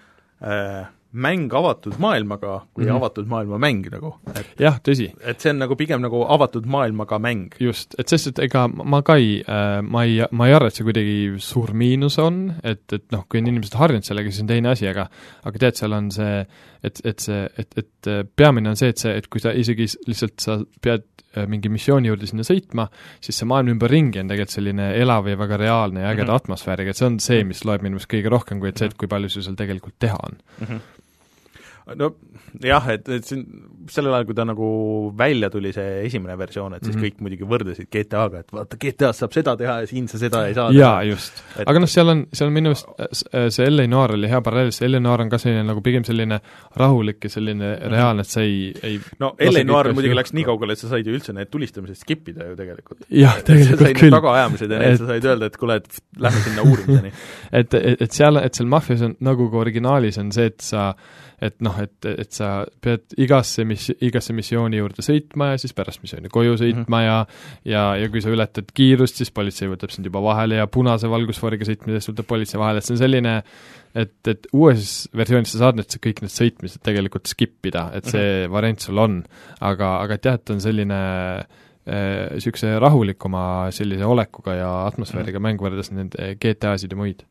äh, mäng avatud maailmaga kui mm -hmm. avatud maailma mäng nagu. jah, tõsi. et see on nagu pigem nagu avatud maailmaga mäng. just, et sest, et ega ma ka ei äh,, ma ei, ma ei arva, et see kuidagi suur miinus on, et, et noh, kui on inimesed harjunud sellega, siis on teine asi, aga aga tead, seal on see, et, et see, et, et peamine on see, et see, et kui sa isegi lihtsalt sa pead äh, mingi missiooni juurde sinna sõitma, siis see maailm ümberringi on tegelikult selline elav ja väga reaalne ja ägeda mm -hmm. atmosfääriga, et see on see, mis loeb minu meelest kõige rohkem, kui et see, et kui palju sul seal tegelikult teha on mm. -hmm no jah, et, et siin sellel ajal, kui ta nagu välja tuli, see esimene versioon, et siis mm -hmm. kõik muidugi võrdlesid GTA-ga, et vaata, GTA-s saab seda teha ja siin sa seda ei saa jaa, just et.... aga noh, seal on, seal on minu arust, äh, see L.A. Noir oli hea paralleel, sest L.A. Noir on ka selline nagu pigem selline rahulik ja selline mhm. reaalne, et sa ei, ei no L.A. Noir muidugi läks nii kaugele, et sa said ju üldse need tulistamised skip ida ju tegelikult. jah, tegelikult küll. tagaajamised ja need et... sa said öelda, et kuule, et lähme sinna uurimiseni *laughs* et, et, et seal, et seal Mafias on, nagu ka originaalis on see, et sa et noh, et, et sa pead igasse mis-, igasse missiooni juurde sõitma ja siis pärast missiooni koju sõitma mm -hmm. ja ja, ja kui sa ületad kiirust, siis politsei võtab sind juba vahele ja punase valgusfooriga sõitmisest võtab politsei vahele, et see on selline et, et uues versioonis sa saad need, kõik need sõitmised tegelikult skip ida, et see mm -hmm. variant sul on. aga, aga et jah, et on selline äh, niisuguse äh, rahulikuma sellise olekuga ja atmosfääriga mm. mäng võrreldes nende GTA-sid ja muid.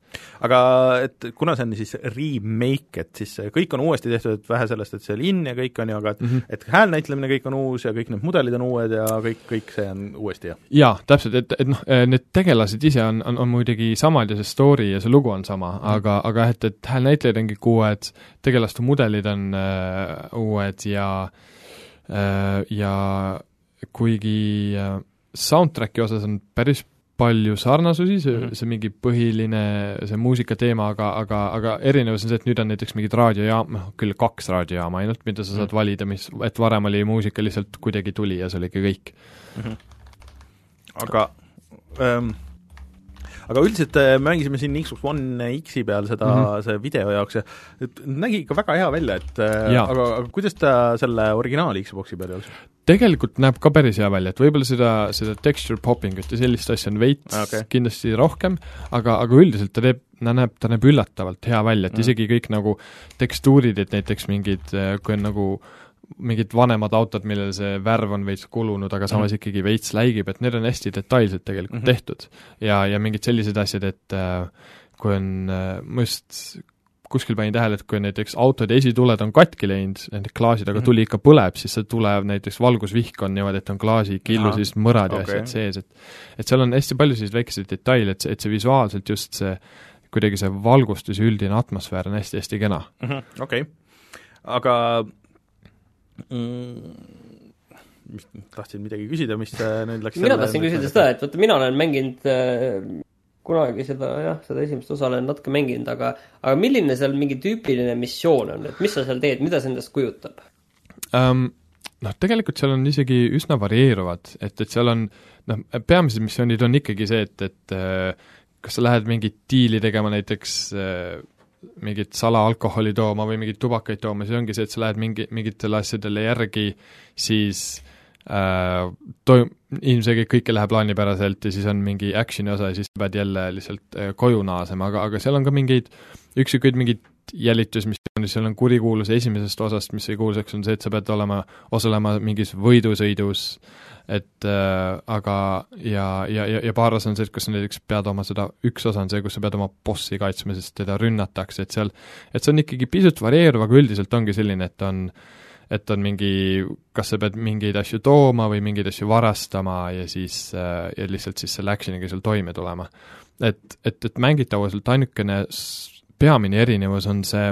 aga et kuna see on siis remake, et siis kõik on uuesti tehtud, et vähe sellest, et see linn ja kõik on ju, aga et mm -hmm. et häälnäitlemine kõik on uus ja kõik need mudelid on uued ja kõik, kõik see on uuesti, jah? jaa, täpselt, et, et noh, äh, need tegelased ise on, on, on muidugi samad ja see story ja see lugu on sama mm, -hmm. aga, aga et, et häälnäitlejad on kõik uued, tegelaste mudelid on äh, uued ja äh, ja kuigi äh, soundtracki osas on päris palju sarnasusi, see mm, -hmm. see mingi põhiline, see muusikateema, aga, aga, aga erinevus on see, et nüüd on näiteks mingid raadiojaam, noh küll kaks raadiojaama ainult, mida sa saad mm -hmm. valida, mis, et varem oli muusika lihtsalt kuidagi tuli ja see oligi kõik mm. -hmm. aga ähm, aga üldiselt äh, mängisime siin Xbox One X-i peal seda mm, -hmm. see video jaoks ja et nägi ikka väga hea välja, et äh, ja. aga, aga kuidas ta selle originaal Xboxi peal jookseb? tegelikult näeb ka päris hea välja, et võib-olla seda, seda texture popping ut ja sellist asja on veits okay. kindlasti rohkem, aga, aga üldiselt ta teeb, ta näeb, ta näeb üllatavalt hea välja, et mm. isegi kõik nagu tekstuurid, et näiteks mingid, äh, kui on nagu äh, mingid vanemad autod, millel see värv on veits kulunud, aga samas mm -hmm. ikkagi veits läigib, et need on hästi detailselt tegelikult mm -hmm. tehtud. ja, ja mingid sellised asjad, et äh, kui on äh,, ma just kuskil panin tähele, et kui näiteks autode esituled on katki läinud, nende klaasid, aga mhm. tuli ikka põleb, siis see tuleb näiteks valgusvihk on niimoodi, et on klaasi killu siis mõrad ja okay. asjad sees, et et seal on hästi palju selliseid väikeseid detaile, et see, et see visuaalselt just see kuidagi see valgustus ja üldine atmosfäär on hästi-hästi kena mm -hmm,. okei okay., aga mm, mis, tahtsin midagi küsida, mis nüüd läks mina tahtsin küsida seda, et vaata, mina olen mänginud äh, kunagi seda jah, seda esimest osa olen natuke mänginud, aga aga milline seal mingi tüüpiline missioon on, et mis sa seal teed, mida see endast kujutab um,? Noh, tegelikult seal on isegi üsna varieeruvad, et, et seal on noh, peamised missioonid on ikkagi see, et, et äh, kas sa lähed mingit diili tegema näiteks äh, mingit salaalkoholi tooma või mingeid tubakaid tooma, siis ongi see, et sa lähed mingi, mingitele asjadele järgi, siis äh, toim-, ilmselgelt kõike läheb plaanipäraselt ja siis on mingi action'i osa ja siis pead jälle lihtsalt äh, koju naasema, aga, aga seal on ka mingeid üksikuid mingeid jälitusmissioone, seal on kurikuulus esimesest osast, mis sai kuulsaks, on see, et sa pead olema, osalema mingis võidusõidus, et äh, aga ja, ja, ja, ja paar osa on see, et kus sa näiteks pead oma seda, üks osa on see, kus sa pead oma bossi kaitsma, sest teda rünnatakse, et seal, et see on ikkagi pisut varieeruv, aga üldiselt ongi selline, et on et on mingi, kas sa pead mingeid asju tooma või mingeid asju varastama ja siis äh, ja lihtsalt siis selle action'iga seal toime tulema. et, et, et mängitavuselt ainukene peamine erinevus on see,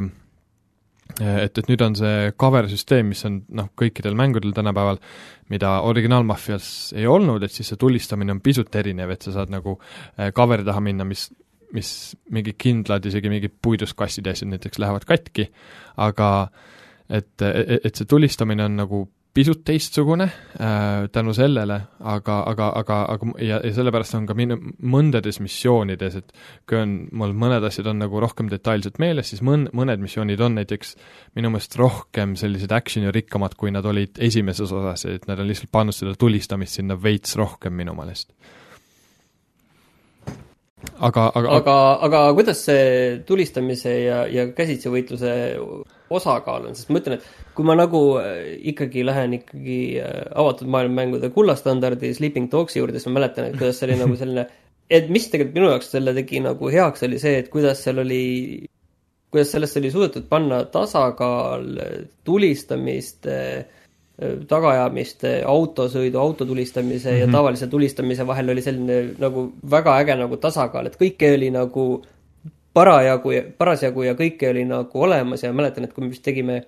et, et nüüd on see cover süsteem, mis on noh, kõikidel mängudel tänapäeval, mida originaalmaffias ei olnud, et siis see tulistamine on pisut erinev, et sa saad nagu eh, cover'i taha minna, mis mis mingid kindlad, isegi mingid puidust kastide asjad näiteks lähevad katki, aga et, et, et see tulistamine on nagu pisut teistsugune äh, tänu sellele, aga, aga, aga, aga ja, ja sellepärast on ka minu, mõndades missioonides, et kui on, mul mõned asjad on nagu rohkem detailselt meeles, siis mõn-, mõned missioonid on näiteks minu meelest rohkem sellised action'i rikkamad, kui nad olid esimeses osas, et nad on lihtsalt pannud seda tulistamist sinna veits rohkem minu meelest aga, aga aga, aga kuidas see tulistamise ja, ja käsitsi võitluse osakaal on, sest ma ütlen, et kui ma nagu äh, ikkagi lähen ikkagi äh, avatud maailma mängude kullastandardi Sleeping Dogsi juurde, siis ma mäletan, et kuidas see oli nagu *laughs* selline, et mis tegelikult minu jaoks selle tegi nagu heaks, oli see, et kuidas seal oli, kuidas sellest oli suudetud panna tasakaal tulistamist äh, tagaajamiste, autosõidu, auto tulistamise mm -hmm. ja mhm. tavalise tulistamise vahel oli selline nagu väga äge nagu tasakaal, et kõike oli nagu parajagu, parasjagu ja kõike oli nagu olemas ja mäletan, et kui me vist tegime,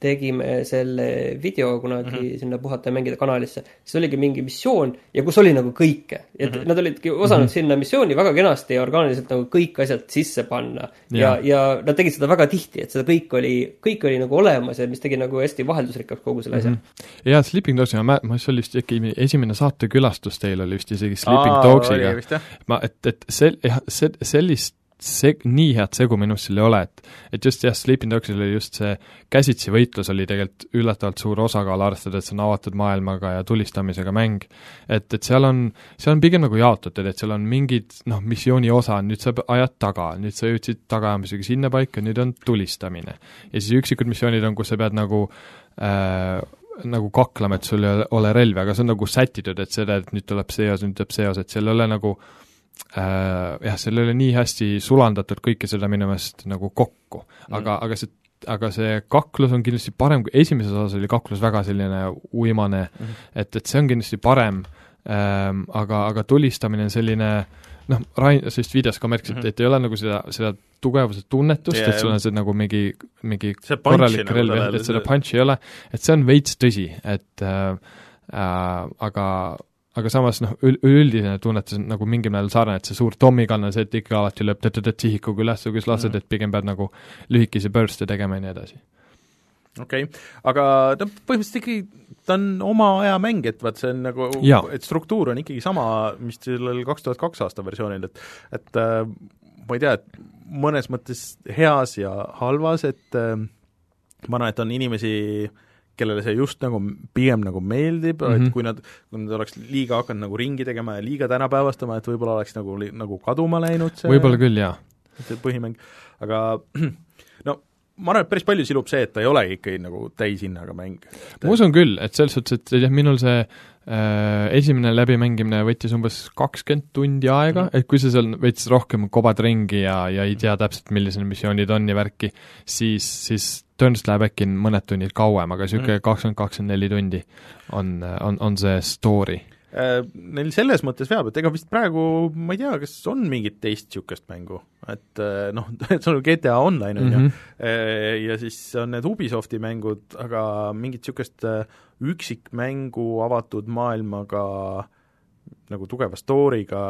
tegime selle video kunagi mm -hmm. sinna Puhata ja mängida kanalisse, siis oligi mingi missioon ja kus oli nagu kõike. et mm -hmm. nad olidki osanud mm -hmm. sinna missiooni väga kenasti ja orgaaniliselt nagu kõik asjad sisse panna. ja, ja, ja nad tegid seda väga tihti, et seda kõik oli, kõik oli nagu olemas ja mis tegi nagu hästi vaheldusrikkaks kogu selle asja mm. -hmm. ja Sleeping Dogs, ma, ma, see oli vist äkki esimene saatekülastus teil oli vist isegi Sleeping Dogsiga. ma, et, et see, jah, see, sellist see, nii head segu minu arust seal ei ole, et et just jah, Sleeping Dogsil oli just see käsitsi võitlus oli tegelikult üllatavalt suur osakaal, arvestades, et see on avatud maailmaga ja tulistamisega mäng. et, et seal on, seal on pigem nagu jaotatud, et seal on mingid noh, missiooni osa, nüüd sa ajad taga, nüüd sa jõudsid tagaajamisega sinnapaika, nüüd on tulistamine. ja siis üksikud missioonid on, kus sa pead nagu äh, nagu kaklema, et sul ei ole relvi, aga see on nagu sätitud, et seda, et nüüd tuleb see osa, nüüd tuleb see osa, et seal ei ole nagu äh, jah, seal oli nii hästi sulandatud kõike seda minu meelest nagu kokku mm., aga, aga see aga see kaklus on kindlasti parem, kui esimeses osas oli kaklus väga selline uimane mm, -hmm. et, et see on kindlasti parem ähm,, aga, aga tulistamine on selline noh, Rain sellest videost ka märkis, et mm, -hmm. et ei ole nagu seda, seda tugevuse tunnetust yeah,, et sul on see nagu mingi, mingi korralik nagu relv, et, et seda punch'i ei ole, et see on veits tõsi, et äh, äh, aga aga samas noh, üldine tunnetus on nagu mingil määral sarnane, et see suur tommikann on see, et ikka alati lööb tõtt-tõtt sihikuga üles, kui sa lased mm., et pigem pead nagu lühikesi burst'e tegema ja nii edasi. okei okay., aga no põhimõtteliselt ikkagi ta on oma aja mäng, et vaat see on nagu, et struktuur on ikkagi sama, mis sellel kaks tuhat kaks aasta versioonil, et et äh, ma ei tea, et mõnes mõttes heas ja halvas, et äh, ma arvan, et on inimesi äh, kellele see just nagu pigem nagu meeldib mm, -hmm. et mhm. kui nad, kui nad oleks liiga hakanud nagu ringi tegema ja liiga tänapäevastama, et võib-olla oleks nagu, nagu kaduma läinud see võib-olla küll, jaa. see põhimäng, aga *clears throat* ma arvan, et päris palju silub see, et ta ei olegi ikkagi nagu täishinnaga mäng. ma usun küll, et selles suhtes, et jah, minul see äh, esimene läbimängimine võttis umbes kakskümmend tundi aega mm, et kui sa seal veits rohkem kobad ringi ja, ja ei tea täpselt, millised missioonid on ja värki, siis, siis tõenäoliselt läheb äkki mõned tunnid kauem, aga niisugune mm. kakskümmend, kakskümmend neli tundi on, on, on see story Neil selles mõttes veab, et ega vist praegu ma ei tea, kas on mingit teist niisugust mängu, et äh, noh, *laughs* see on GTA Online, on ju, mhm. äh, ja siis on need Ubisofti mängud, aga mingit niisugust üksikmängu avatud maailmaga nagu tugeva story'ga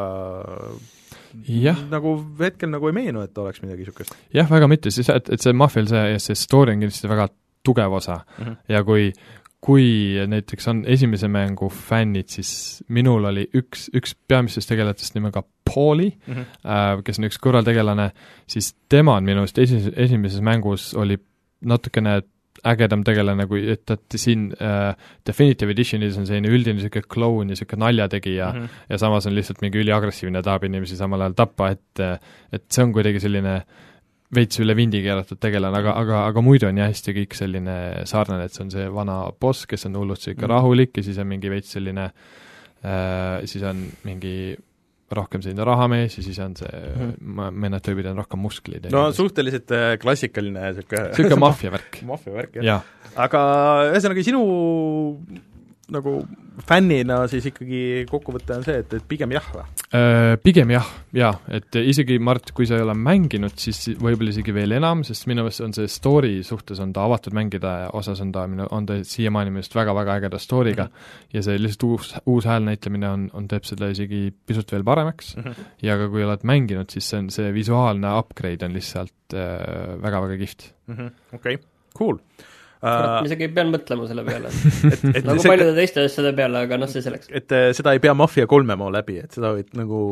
jah. nagu hetkel nagu ei meenu, et oleks midagi niisugust. jah, väga mitte, siis et, et see Maffial see, see story on kindlasti väga tugev osa mm -hmm. ja kui kui näiteks on esimese mängu fännid, siis minul oli üks, üks peamistest tegelastest nimega Pauli mm, -hmm. äh, kes on üks kõrvaltegelane, siis tema on minu arust esi-, esimeses mängus oli natukene ägedam tegelane, kui et, et siin äh, Definitive Editionis on selline üldine niisugune kloun ja niisugune naljategija mm -hmm. ja samas on lihtsalt mingi üliagressiivne, tahab inimesi samal ajal tappa, et et see on kuidagi selline veits üle vindi keeratud tegelane, aga, aga, aga muidu on jah, hästi kõik selline sarnane, et see on see vana boss, kes on hullult niisugune mm rahulik ja siis on mingi veits selline äh, siis on mingi rohkem selline rahamees ja siis on see mm, mõned tüübid on rohkem musklid. no suhteliselt äh, klassikaline niisugune niisugune *laughs* maffiavärk. maffiavärk, jah ja.. aga ühesõnaga, sinu nagu fännina siis ikkagi kokkuvõte on see, et, et pigem jah või? Äh, pigem jah, jaa, et isegi Mart, kui sa ei ole mänginud, siis võib-olla isegi veel enam, sest minu meelest on see story suhtes, on ta avatud mängida osas on ta minu, on ta siiamaani minu arust väga-väga ägeda story'ga mm -hmm. ja see lihtsalt uus, uus häälnäitlemine on, on, teeb selle isegi pisut veel paremaks mm -hmm. ja ka kui oled mänginud, siis see on, see visuaalne upgrade on lihtsalt äh, väga-väga kihvt. Mhm, okei, cool kurat, ma isegi pean mõtlema selle peale *laughs* et, et nagu see, paljude teiste asjade peale, aga noh, see selleks. et äh, seda ei pea Mafia kolme moo läbi, et seda võid nagu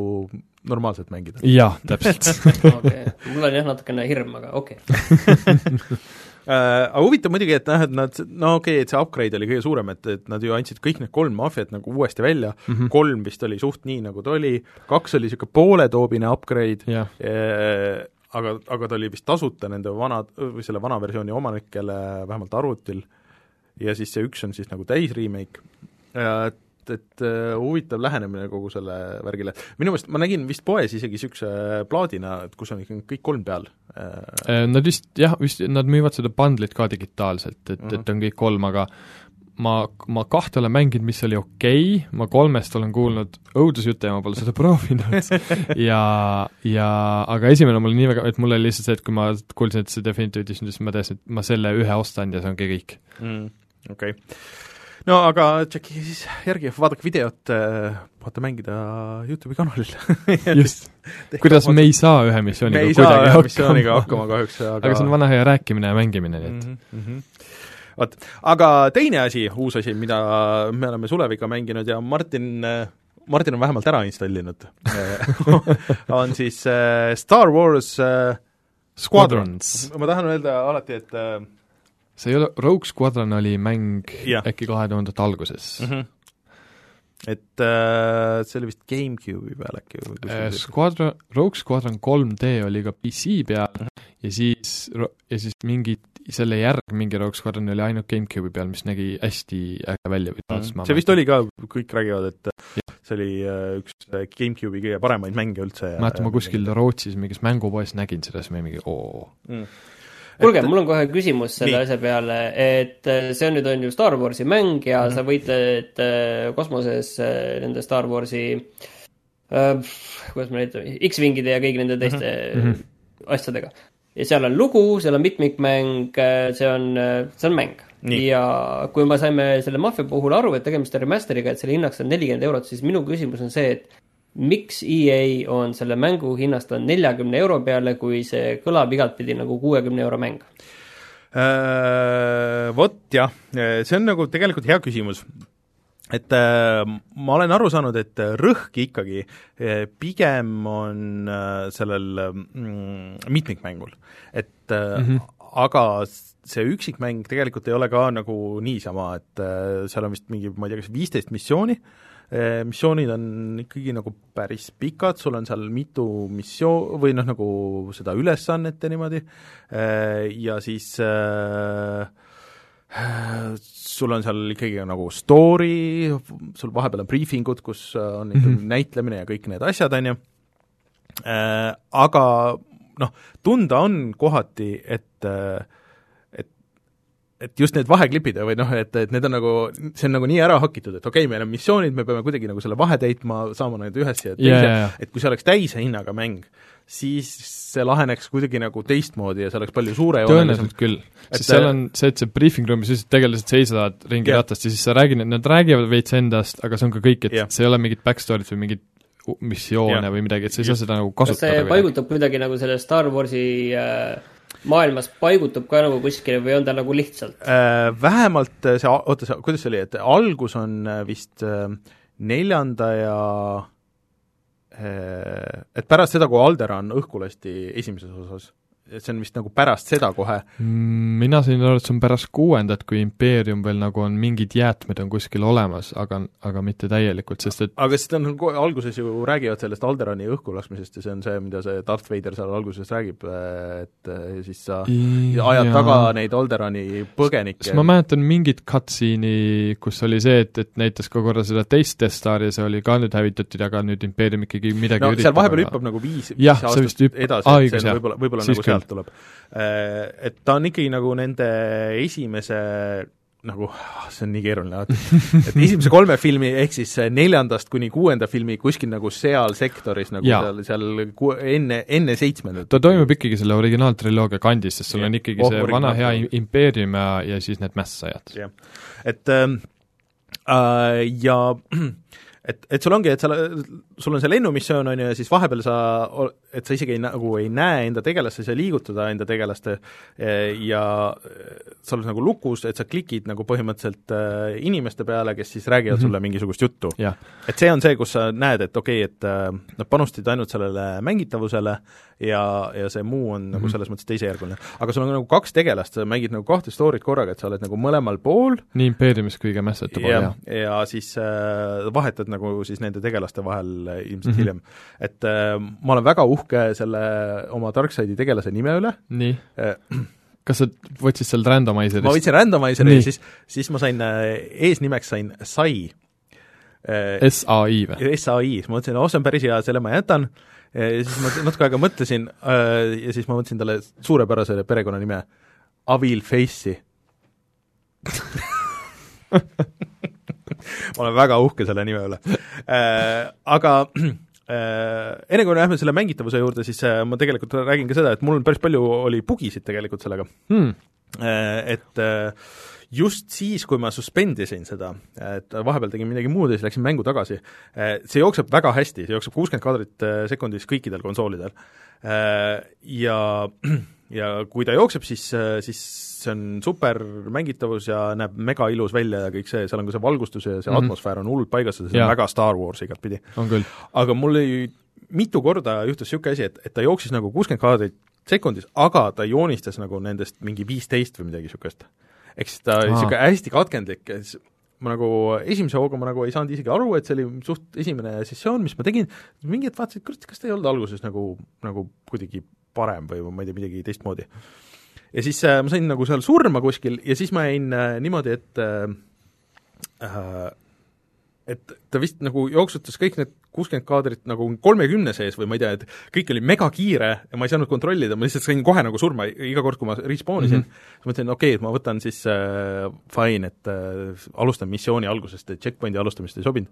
normaalselt mängida. jah, täpselt *laughs* okei, mul on jah natukene hirm, aga okei okay. *laughs* Uh, aga huvitav muidugi, et noh, et nad, no okei okay,, et see upgrade oli kõige suurem, et, et nad ju andsid kõik need kolm maffiat nagu uuesti välja mm, -hmm. kolm vist oli suht nii, nagu ta oli, kaks oli niisugune pooletoobine upgrade yeah., aga, aga ta oli vist tasuta nende vana, või selle vana versiooni omanikele vähemalt arvutil ja siis see üks on siis nagu täis remake, et, et uh, huvitav lähenemine kogu selle värgile. minu meelest ma nägin vist poes isegi niisuguse plaadina, et kus on ikka kõik kolm peal. Äh, nad vist jah, vist nad müüvad seda bundlit ka digitaalselt, et uh, -huh. et on kõik kolm, aga ma, ma kahte olen mänginud, mis oli okei okay., ma kolmest olen kuulnud õudusjutte ja ma pole seda *laughs* proovinud ja, ja aga esimene mul nii väga, et mul oli lihtsalt see, et kui ma kuulsin, et see Definitive Edition, siis ma teadsin, et ma selle ühe ostan ja see ongi kõik mm,. Okei okay. no aga tšekkige siis järgi, vaadake videot, vaata mängida Youtube'i kanalil *laughs* just kuidas me ei saa ühe missiooniga me ei saa ühe missiooniga hakkama kahjuks, aga aga see on vana hea rääkimine ja mängimine, nii et mm -hmm vot, aga teine asi, uus asi, mida me oleme Suleviga mänginud ja Martin Martin on vähemalt ära installinud *laughs* on siis äh, Star Wars äh, Squadrons. ma tahan öelda alati, et äh, see ei ole, Rogue Squadron oli mäng ja. äkki kahe tuhandete alguses mm. -hmm et äh, see oli vist GameCube'i peal äkki või äh, Squadron, Rogue Squadron 3D oli ka PC peal ja siis, ja siis mingid selle järg mingi Rogue Squadron oli ainult GameCube'i peal, mis nägi hästi äge välja või taas mm. see vist oli ka, kõik räägivad, et ja. see oli äh, üks äh, GameCube'i kõige paremaid mänge üldse. mäletan, ma kuskil Rootsis mingis mängupoes nägin seda, siis ma mingi oo mm kuulge, mul on kohe küsimus selle nii. asja peale, et äh, see on nüüd on ju Star Warsi mäng ja mm -hmm. sa võitled kosmoses nende Star Warsi äh, kuidas ma neid, X-Wingide ja kõigi nende teiste mm -hmm. asjadega ja seal on lugu, seal on mitmikmäng, äh, see on, äh, see on mäng. ja kui me saime selle Mafia puhul aru, et tegemist on remaster'iga, et selle hinnaks on nelikümmend eurot, siis minu küsimus on see, et miks EA on selle mängu hinnastanud neljakümne euro peale, kui see kõlab igatpidi nagu kuuekümne euro mäng? Äh, vot jah, see on nagu tegelikult hea küsimus et äh, ma olen aru saanud, et rõhk ikkagi äh, pigem on äh, sellel mm, mitmikmängul, et mm -hmm. aga see üksikmäng tegelikult ei ole ka nagu niisama, et seal on vist mingi, ma ei tea, kas viisteist missiooni, missioonid on ikkagi nagu päris pikad, sul on seal mitu missioon- või noh, nagu seda ülesannet ja niimoodi, ja siis äh, sul on seal ikkagi nagu story, sul vahepeal on briifingud, kus on ikkagi mm -hmm. näitlemine ja kõik need asjad, on ju, äh, aga noh, tunda on kohati, et et et just need vaheklipid või noh, et, et need on nagu, see on nagu nii ära hakitud, et okei okay,, meil on missioonid, me peame kuidagi nagu selle vahe täitma, saama need ühest ja teise yeah,, yeah. et kui see oleks täise hinnaga mäng, siis see laheneks kuidagi nagu teistmoodi ja see oleks palju suurejoonelisem. tõenäoliselt küll, sest seal on see, et see briefing room'is lihtsalt tegelased seisavad ringi yeah. ratast ja siis sa räägid, nad räägivad veits endast, aga see on ka kõik, et yeah. see ei ole mingit backstory't või mingit missioone yeah. või midagi, et sa ei saa seda nagu kasutada. see paigutab kuidagi nagu selle Star Warsi äh, maailmas paigutub ka nagu kuskile või on ta nagu lihtsalt? Äh, vähemalt see, oota, see, kuidas see oli, et algus on vist neljanda ja et pärast seda, kui Alderan õhku lasti esimeses osas see on vist nagu pärast seda kohe. Mm, mina sain aru, et see on pärast kuuendat, kui impeerium veel nagu on, mingid jäätmed on kuskil olemas, aga, aga mitte täielikult, sest et aga siis ta on nagu alguses ju räägivad sellest Alderani õhku laskmisest ja see on see, mida see Darth Vader seal alguses räägib, et siis sa ja, ajad taga neid Alderani põgenikke. ma mäletan mingit cutscene'i, kus oli see, et, et näitas ka korra seda teist Death Stari, see oli ka nüüd hävitatud, aga nüüd impeerium ikkagi midagi no seal vahepeal hüppab nagu viis, viis aastat edasi, et see on võib-olla, võib-olla nagu sealt tuleb. Äh, et ta on ikkagi nagu nende esimese nagu, ah, see on nii keeruline alati, *laughs* et esimese kolme filmi, ehk siis neljandast kuni kuuenda filmi kuskil nagu seal sektoris, nagu ja. seal, seal ku-, enne, enne seitsmendat. ta toimub ikkagi selle originaaltriloogia kandis, sest sul on ikkagi oh, see vana hea impeerium ja, ja siis need mässajad. jah, et ähm, äh, ja *clears throat* et, et sul ongi, et sa, sul on see lennumissioon, on ju, ja siis vahepeal sa, et sa isegi ei, nagu ei näe enda tegelast, sa ei saa liigutada enda tegelaste ja sa oled nagu lukus, et sa klikid nagu põhimõtteliselt äh, inimeste peale, kes siis räägivad mm -hmm. sulle mingisugust juttu. et see on see, kus sa näed, et okei okay,, et nad panustasid ainult sellele mängitavusele ja, ja see muu on mm -hmm. nagu mhm. selles mõttes teisejärguline. aga sul on nagu kaks tegelast, sa mängid nagu kahte story't korraga, et sa oled nagu mõlemal pool nii impeeriumis kui ka mässete pool, jah. ja siis äh, vahetad nagu siis nende tegelaste vahel äh, ilmselt mm -hmm. hiljem. et äh, ma olen väga uhke selle oma Darkside'i tegelase nime üle. nii äh, kas sa võtsid sealt randomizer'ist? ma võtsin randomizer'i ja siis, siis ma sain äh,, eesnimeks sain Sai äh,. S-A-I või? S-A-I, siis ma mõtlesin, oh see on päris hea, selle ma jätan äh,, ja siis ma natuke aega mõtlesin äh, ja siis ma mõtlesin talle suurepärase perekonnanime, Avil Face'i *laughs* ma olen väga uhke selle nime üle äh,. Aga äh, enne kui lähme selle mängitavuse juurde, siis äh, ma tegelikult räägin ka seda, et mul päris palju oli bugisid tegelikult sellega hmm.. Äh, et just siis, kui ma suspendisin seda, et vahepeal tegin midagi muud ja siis läksin mängu tagasi, see jookseb väga hästi, see jookseb kuuskümmend kaadrit äh, sekundis kõikidel konsoolidel. Ja, *clears throat* ja kui ta jookseb, siis, siis see on super mängitavus ja näeb mega ilus välja ja kõik see, seal on ka see valgustus ja see mm -hmm. atmosfäär on hullult paigas ja see on väga Star Wars igatpidi. aga mul oli mitu korda juhtus niisugune asi, et, et ta jooksis nagu kuuskümmend kaadrit sekundis, aga ta joonistas nagu nendest mingi viisteist või midagi niisugust ehk siis ta oli niisugune hästi katkendlik ja ma nagu esimese hooga ma nagu ei saanud isegi aru, et see oli suht esimene sessioon, mis ma tegin, mingi hetk vaatasin, et kurat, kas ta ei olnud alguses nagu, nagu kuidagi parem või ma ei tea, midagi teistmoodi. Ja siis äh, ma sain nagu seal surma kuskil ja siis ma jäin äh, niimoodi, et äh, äh et ta vist nagu jooksutas kõik need kuuskümmend kaadrit nagu kolmekümne sees või ma ei tea, et kõik oli megakiire ja ma ei saanud kontrollida, ma lihtsalt sain kohe nagu surma iga kord, kui ma respawn isin mm, -hmm. siis mõtlesin, okei okay,, et ma võtan siis äh, fine, et äh, alustan missiooni algusest, checkpointi alustamist ei sobinud.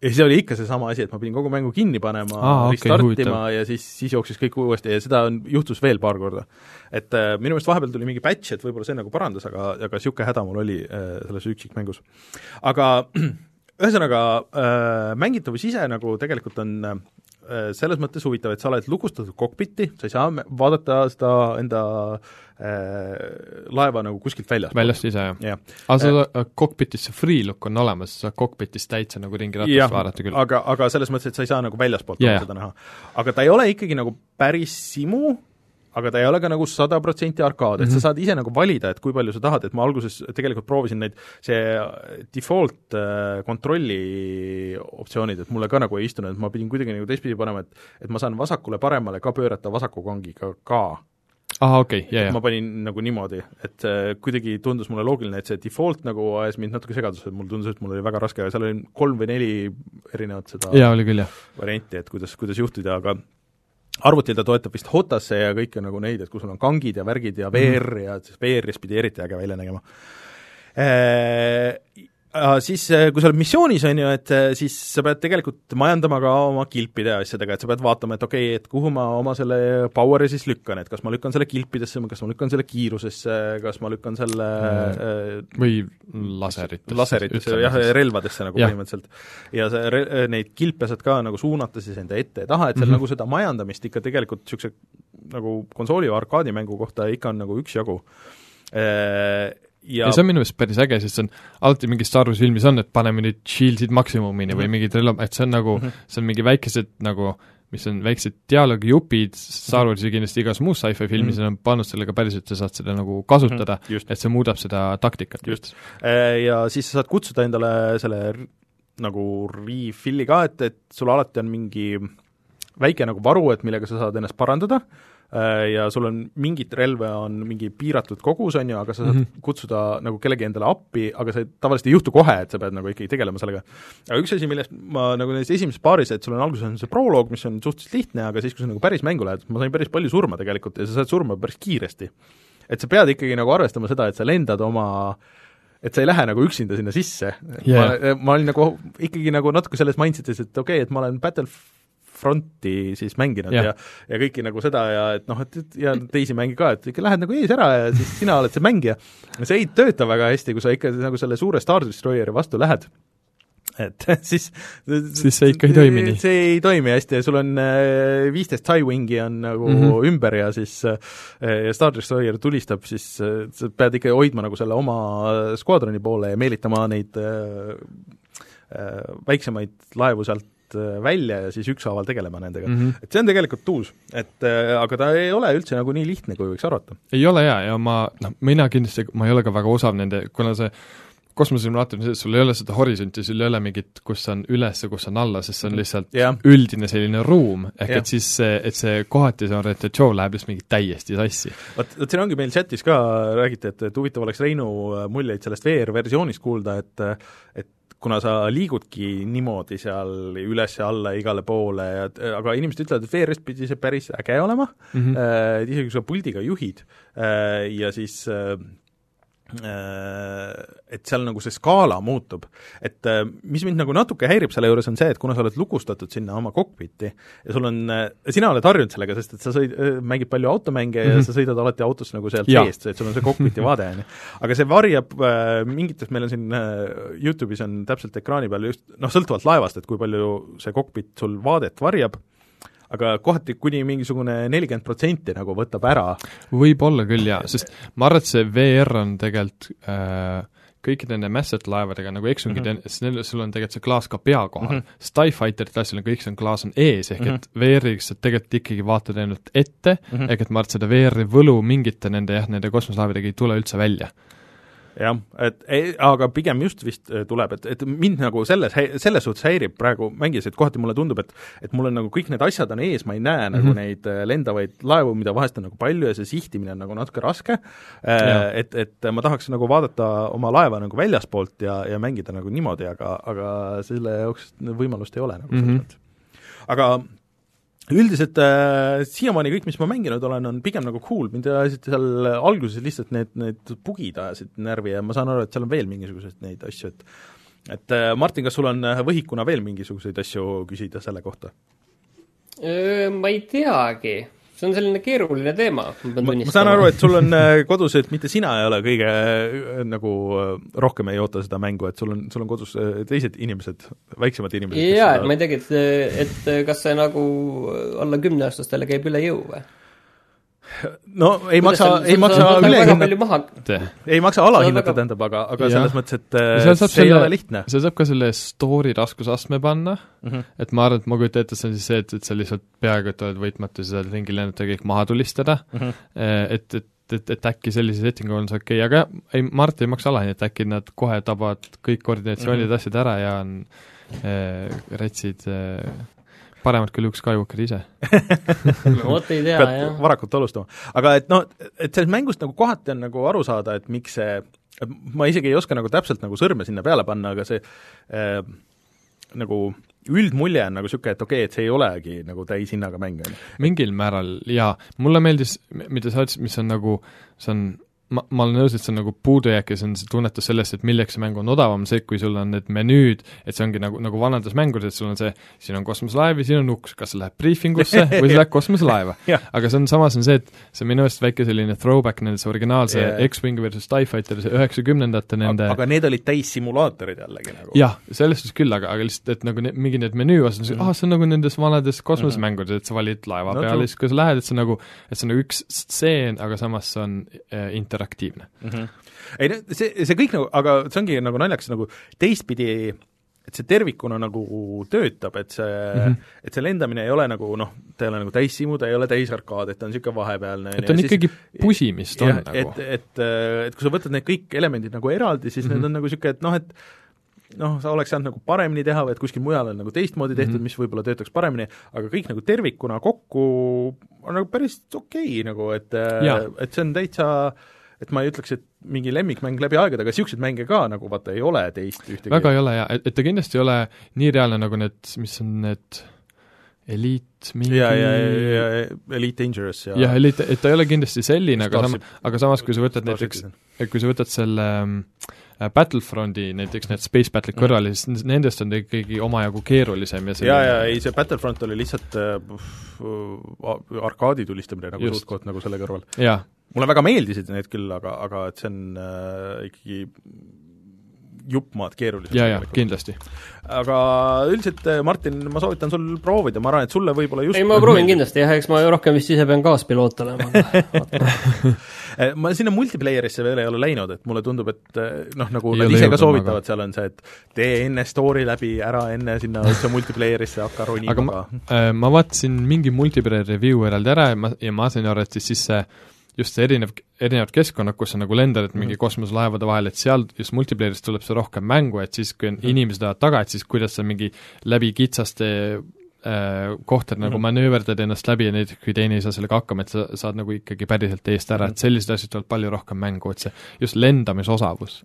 Ja siis oli ikka seesama asi, et ma pidin kogu mängu kinni panema ah,, restartima okay, ja siis, siis jooksis kõik uuesti ja seda on, juhtus veel paar korda. et äh, minu meelest vahepeal tuli mingi patch, et võib-olla see nagu parandas, aga, aga niisugune häda mul oli äh, selles üksikmängus. aga *clears throat* ühesõnaga äh, mängitavus ise nagu tegelikult on äh, selles mõttes huvitav, et sa oled lukustatud kokpiti, sa ei saa vaadata seda enda äh, laeva nagu kuskilt väljast. väljast ise, jah ja.? aga sa äh, kokpitis see free look on olemas, sa kokpitis täitsa nagu ringi ratast vaadata küll. aga, aga selles mõttes, et sa ei saa nagu väljaspoolt yeah. seda näha. aga ta ei ole ikkagi nagu päris simu, aga ta ei ole ka nagu sada protsenti arkaad, et mm -hmm. sa mhm. saad ise nagu valida, et kui palju sa tahad, et ma alguses tegelikult proovisin neid, see default äh, kontrolli optsioonid, et mulle ka nagu ei istunud, et ma pidin kuidagi nagu teistpidi panema, et et ma saan vasakule-paremale ka pöörata vasaku kangiga ka ahah, okei okay,, jaa, jaa. ma panin nagu niimoodi, et äh, kuidagi tundus mulle loogiline, et see default nagu ajas mind natuke segadusse, et mulle tundus, et mul oli väga raske, seal oli kolm või neli erinevat seda jaa, oli küll, jah. varianti, et kuidas, kuidas juhtida, aga arvutil ta toetab vist HOTAS-e ja kõike nagu neid, et kus sul on kangid ja värgid ja VR mm ja siis VR-is pidi eriti äge välja nägema. Äh, siis äh, kui sa oled missioonis, on ju, et äh, siis sa pead tegelikult majandama ka oma kilpide ja asjadega, et sa pead vaatama, et okei okay,, et kuhu ma oma selle power'i siis lükkan, et kas ma lükkan selle kilpidesse, kas ma lükkan selle kiirusesse, kas ma lükkan selle või laseritesse. laseritesse, jah, relvadesse nagu ja. põhimõtteliselt. ja see re-, neid kilpe saad ka nagu suunata siis enda ette ja taha, et seal mm -hmm. nagu seda majandamist ikka tegelikult niisuguse nagu konsooli või arkaadimängu kohta ikka on nagu üksjagu ja, ja see on minu meelest päris äge, sest see on alati mingis Star Warsi filmis on, et paneme nüüd shield'id maksimumini mm -hmm. või mhm. mingid relvad, et see on nagu mm, -hmm. see on mingi väikesed nagu mis on väiksed dialoogijupid, Star Warsi ja kindlasti igas muus sci-fi filmis mm on pannud sellega päriselt, sa saad seda nagu kasutada mm, et see muudab seda taktikat. just. Äh, ja siis sa saad kutsuda endale selle nagu refill'i ka, et, et sul alati on mingi väike nagu varu, et millega sa saad ennast parandada, Äh, ja sul on mingit relva on mingi piiratud kogus, on ju, aga sa saad mm -hmm. kutsuda nagu kellegi endale appi, aga see tavaliselt ei juhtu kohe, et sa pead nagu ikkagi tegelema sellega. aga üks asi, millest ma nagu nendes esimeses paaris, et sul on alguses on see proloog, mis on suhteliselt lihtne, aga siis, kui sa nagu päris mängu lähed, ma sain päris palju surma tegelikult ja sa saad surma päris kiiresti. et sa pead ikkagi nagu arvestama seda, et sa lendad oma et sa ei lähe nagu üksinda sinna sisse yeah.. ma, ma olin nagu ikkagi nagu natuke selles mindset'is, et okei okay,, et ma olen Battle Fronti siis mänginud ja, ja, ja kõiki nagu seda ja et noh, et, et ja teisi mänge ka, et ikka lähed nagu ees ära ja siis sina oled see mängija. see ei tööta väga hästi, kui sa ikka nagu selle suure Star Destroyeri vastu lähed et *laughs* siis siis see ikka ei toimi nii? see ei toimi hästi ja sul on äh, viisteist Skywingi on nagu mm -hmm. ümber ja siis äh, Star Destroyer tulistab, siis äh, sa pead ikka hoidma nagu selle oma skvadroni poole ja meelitama neid väiksemaid laevu sealt Äh, välja ja siis ükshaaval tegelema nendega mm. -hmm. et see on tegelikult uus, et äh, aga ta ei ole üldse nagu nii lihtne, kui võiks arvata. ei ole jaa, ja ma, noh, mina kindlasti, ma ei ole ka väga osav nende, kuna see kosmosesimulaator on see, et sul ei ole seda horisonti, sul ei ole mingit, kus on üles ja kus on alla, sest see on lihtsalt yeah. üldine selline ruum, ehk yeah. et siis see, et see kohati see orientatsioon läheb lihtsalt mingi täiesti sassi. vot, vot siin ongi meil chatis ka räägiti, et, et huvitav oleks Reinu muljeid sellest VR-versioonist kuulda, et et kuna sa liigudki niimoodi seal üles ja alla igale poole ja aga inimesed ütlevad, et VR-ist pidi see päris äge olema mm, -hmm. äh, isegi kui sa puldiga juhid äh, ja siis äh, Äh, et seal nagu see skaala muutub. et äh, mis mind nagu natuke häirib selle juures, on see, et kuna sa oled lukustatud sinna oma kokpiti ja sul on, äh, sina oled harjunud sellega, sest et sa sõid, mängid palju automänge mm -hmm. ja mhm. sa sõidad alati autos nagu sealt seest, et sul on see kokpiti vaade, *laughs* on ju. aga see varjab äh, mingites, meil on siin äh, YouTube'is on täpselt ekraani peal just noh, sõltuvalt laevast, et kui palju see kokpit sul vaadet varjab, aga kohati kuni mingisugune nelikümmend protsenti nagu võtab ära. võib-olla küll jaa, sest ma arvan, et see VR on tegelikult äh, kõikide nende Massett laevadega nagu X-Wingid mm, -hmm. neil, sul on tegelikult see klaas ka pea kohal mm. -hmm. Starfighterite asjal on kõik see on, klaas on ees, ehk mm -hmm. et VR-iga sa tegelikult ikkagi vaatad ainult ette mm, -hmm. ehk et ma arvan, et seda VR-i võlu mingite nende jah, nende kosmoselaevadega ei tule üldse välja jah, et ei, aga pigem just vist äh, tuleb, et, et mind nagu selles, selles suhtes häirib praegu mängis, et kohati mulle tundub, et et mul on nagu kõik need asjad on ees, ma ei näe mm -hmm. nagu mhm. neid äh, lendavaid laevu, mida vahest on nagu palju ja see sihtimine on nagu natuke raske, äh, et, et ma tahaks nagu vaadata oma laeva nagu väljaspoolt ja, ja mängida nagu niimoodi, aga, aga selle jaoks võimalust ei ole nagu selles mm -hmm. mõttes. aga üldiselt äh, siiamaani kõik, mis ma mänginud olen, on pigem nagu cool, mind ajasid seal alguses lihtsalt need, need bugid ajasid närvi ja ma saan aru, et seal on veel mingisuguseid neid asju, et et äh, Martin, kas sul on äh, võhikuna veel mingisuguseid asju küsida selle kohta? Ma ei teagi see on selline keeruline teema, ma pean tunnistama. ma saan aru, et sul on äh, kodus, et mitte sina ei ole kõige äh, nagu äh, rohkem ei oota seda mängu, et sul on, sul on kodus teised inimesed, väiksemad inimesed. jaa, et ma ei teagi, et, et kas see nagu alla kümneaastastele käib üle jõu või? No ei Kuidas maksa, ei maksa ülehinnata, ei maksa alahinnata, tähendab, aga, aga ja. selles mõttes, et see selle, ei ole lihtne. seal saab ka selle story raskusastme panna mm, -hmm. et ma arvan, et ma kujutan ette, see on siis see, et, et sa lihtsalt peaaegu et oled võitmatu, sa saad ringi lennata ja kõik maha tulistada mm, -hmm. et, et et, et äkki sellise settingu on see okei okay., aga ei, Mart ei maksa alahinnata, äkki nad kohe tabavad kõik koordinatsioonid mm, -hmm. asjad ära ja on äh, retsid äh, paremad kui Luke Skywalker ise *laughs* vot ei tea, jah. varakult alustama. aga et noh, et sellest mängust nagu kohati on nagu aru saada, et miks see, ma isegi ei oska nagu täpselt nagu sõrme sinna peale panna, aga see äh, nagu üldmulje on nagu niisugune, et okei okay,, et see ei olegi nagu täishinnaga mäng, on ju. mingil määral jaa, mulle meeldis, mida sa ütlesid, mis on nagu, see on ma, ma olen nõus, et see on nagu puudujääk ja see on see tunnetus sellest, et milleks see mäng on odavam, see, kui sul on need menüüd, et see ongi nagu, nagu vanades mängudes, et sul on see, siin on kosmoselaev ja siin on uks, kas sa lähed briifingusse *laughs* või sa lähed kosmoselaeva aga see on, samas on see, et see on minu arust väike selline throwback nendesse originaalse yeah. X-Wing versus TIE Fighter, see üheksakümnendate nende aga need olid täissimulaatorid jällegi nagu? jah, selles suhtes küll, aga, aga lihtsalt, et nagu ne, mingi need menüü osad mm, -hmm. ah, see on nagu nendes vanades kosmosemängudes, et sa valid laeva no, peale, siis kui sa lähed, et see on nagu, et see on nagu üks stseen, aga samas see on äh, interaktiivne mm. -hmm. ei no see, see kõik nagu, aga see ongi nagu naljakas nagu teistpidi et see tervikuna nagu töötab, et see mm, -hmm. et see lendamine ei ole nagu noh, ta ei ole nagu täissimu, ta ei ole täisarkaad, et ta on niisugune vahepealne et ta on ikkagi pusimist on ja, nagu. et, et, et kui sa võtad need kõik elemendid nagu eraldi, siis mm -hmm. need on nagu niisugune, et noh, et noh, sa oleks saanud nagu paremini teha või et kuskil mujal on nagu teistmoodi tehtud mm, -hmm. mis võib-olla töötaks paremini, aga kõik nagu tervikuna kokku on nagu päris okei okay, nagu, et et see on täitsa äh, et ma ei ütleks, et mingi lemmikmäng läbi aegade, aga niisuguseid mänge ka nagu vaata ei ole teist ühtegi. väga ei ole jaa, et, et ta kindlasti ei ole nii reaalne nagu need, mis on need Elite mingi ja, ja, ja, ja Elite Dangerous ja jah, Elite, et ta ei ole kindlasti selline, aga sam-, aga samas, kui sa võtad näiteks, kui sa võtad selle äh, Battlefronti, näiteks need Space Battle'id mm. kõrvale, siis nendest on ta ikkagi omajagu keerulisem ja selline jaa, jaa, ei see Battlefront oli lihtsalt äh, arkaadi tulistamine nagu suht-koht nagu selle kõrval. Mulle väga meeldisid need küll, aga, aga et see on äh, ikkagi jupp maad keerulisem. jaa, jaa, kindlasti. aga üldiselt, äh, Martin, ma soovitan sul proovida, ma arvan, et sulle võib-olla just ei, ma proovin kindlasti jah, eks ma rohkem vist ise pean kaaspiloot olema *laughs* äh, ma sinna multiplayer'isse veel ei ole läinud, et mulle tundub, et äh, noh, nagu ei nad ise ka soovitavad, seal on see, et tee enne story läbi, ära enne sinna üldse multiplayer'isse hakka ronima aga ma, äh, ma vaatasin mingi multiplayer review eraldi ära ja ma, ja ma sain aru, et siis, siis see just see erinev, erinevad keskkonnad, kus sa nagu lendad, et mingi mhm. kosmoselaevade vahel, et seal just multiplayer'is tuleb see rohkem mängu, et siis, kui on mm inimesed lähevad taga, et siis kuidas sa mingi läbi kitsaste kohtad nagu mm -hmm. manööverdad ennast läbi ja näiteks kui teine ei saa sellega hakkama, et sa saad nagu ikkagi päriselt eest ära mm, -hmm. et sellised asjad tulevad palju rohkem mängu, et see just lendamisosavus.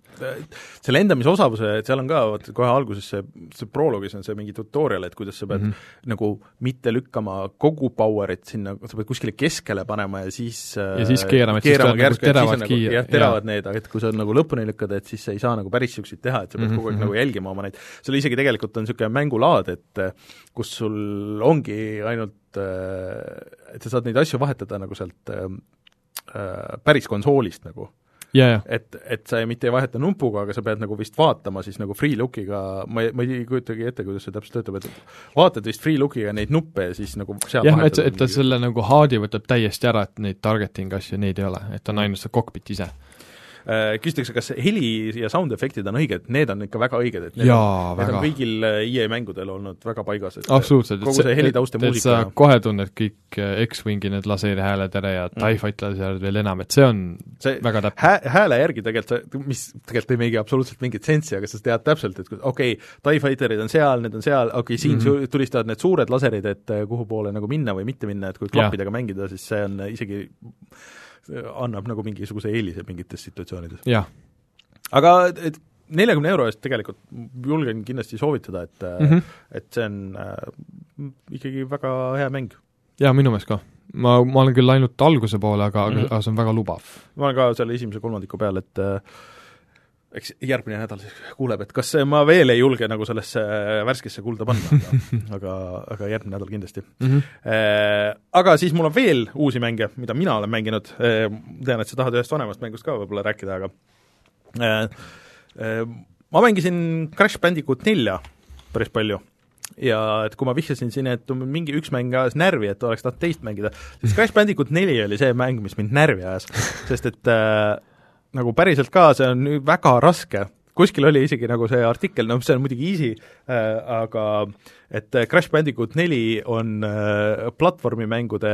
see lendamisosavuse, et seal on ka, vaata kohe alguses see, see proloogis on see mingi tutorial, et kuidas sa pead mm -hmm. nagu mitte lükkama kogu power'it sinna, sa pead kuskile keskele panema ja siis ja siis keerama, et siis tuleb nagu teravad nagu, kiir. jah, teravad ja. need, aga et kui sa nagu lõpuni lükkad, et siis sa ei saa nagu päris niisuguseid teha, et sa pead mm -hmm. kogu aeg nagu jälgima oma neid, seal isegi tegelikult on niisugune mängulaad, et kus sul ongi ainult, äh, et sa saad neid asju vahetada nagu sealt äh, äh päris konsoolist nagu yeah,. Yeah. et, et sa ei, mitte ei vaheta nupuga, aga sa pead nagu vist vaatama siis nagu free look'iga, ma ei, ma ei kujutagi ette, kuidas see täpselt töötab, et vaatad vist free look'iga neid nuppe ja siis nagu seal jah, et, et ta selle nagu HUD-i võtab täiesti ära, et neid targeting asju, neid ei ole, et on ainult see cockpit ise küsitakse, kas heli ja sound efektid on õiged, need on ikka väga õiged, et need, Jaa, on, need on kõigil äh, EA mängudel olnud väga paigas, et absoluutselt, kogu see helitaust ja muusika sa kohe tunned kõik äh, X-Wingi need laseerhääled ära ja mm. TIE Fight laserid veel enam, et see on see väga täpne hää,. hääle järgi tegelikult mis tegelikult ei meegi absoluutselt mingit sensi, aga sa tead täpselt, et okei okay,, TIE Fighterid on seal, need on seal, okei okay,, siin mm -hmm. tulistavad need suured laserid, et kuhu poole nagu minna või mitte minna, et kui klappidega mängida, siis see on isegi annab nagu mingisuguse eelise mingites situatsioonides. aga et neljakümne euro eest tegelikult julgen kindlasti soovitada, et mm, -hmm. et see on äh, ikkagi väga hea mäng. jaa, minu meelest ka. ma, ma olen küll ainult alguse poole, aga mm, -hmm. aga see on väga lubav. ma olen ka selle esimese kolmandiku peal, et äh, eks järgmine nädal siis kuuleb, et kas ma veel ei julge nagu sellesse värskesse kulda panna, aga *laughs* aga, aga järgmine nädal kindlasti mm. -hmm. Aga siis mul on veel uusi mänge, mida mina olen mänginud, äh, tean, et sa tahad ühest vanemast mängust ka võib-olla rääkida, aga äh, ma mängisin Crash Bandicoot nelja päris palju ja et kui ma vihjasin siin, et mingi üks mäng ajas närvi, et oleks tahtnud teist mängida, siis Crash Bandicoot neli oli see mäng, mis mind närvi ajas, *laughs* sest et äh, nagu päriselt ka, see on väga raske, kuskil oli isegi nagu see artikkel, noh, see on muidugi easy äh,, aga et Crash Bandicoot neli on äh, platvormimängude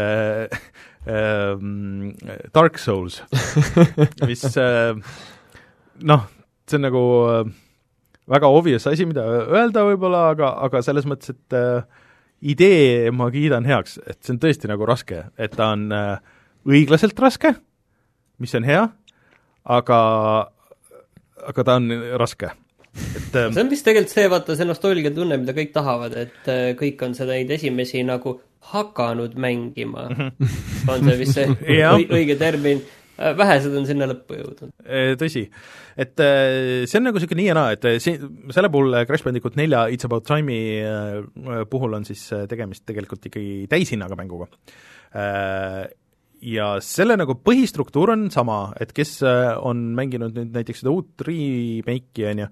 *laughs* äh, Dark Souls, *laughs* mis äh, noh, see on nagu äh, väga obvious asi, mida öelda võib-olla, aga, aga selles mõttes, et äh, idee ma kiidan heaks, et see on tõesti nagu raske, et ta on äh, õiglaselt raske, mis on hea, aga, aga ta on raske et see on vist tegelikult see, vaata, see nostalgia tunne, mida kõik tahavad, et äh, kõik on seda neid esimesi nagu hakanud mängima. -hmm. on see vist see *laughs* õige termin. vähesed on sinna lõppu jõudnud. Tõsi, et see on nagu niisugune nii ja naa, et see, selle puhul Crash Bandicoot nelja It's About Time'i puhul on siis tegemist tegelikult ikkagi täishinnaga mänguga ja selle nagu põhistruktuur on sama, et kes on mänginud nüüd näiteks seda uut remake'i, on ju,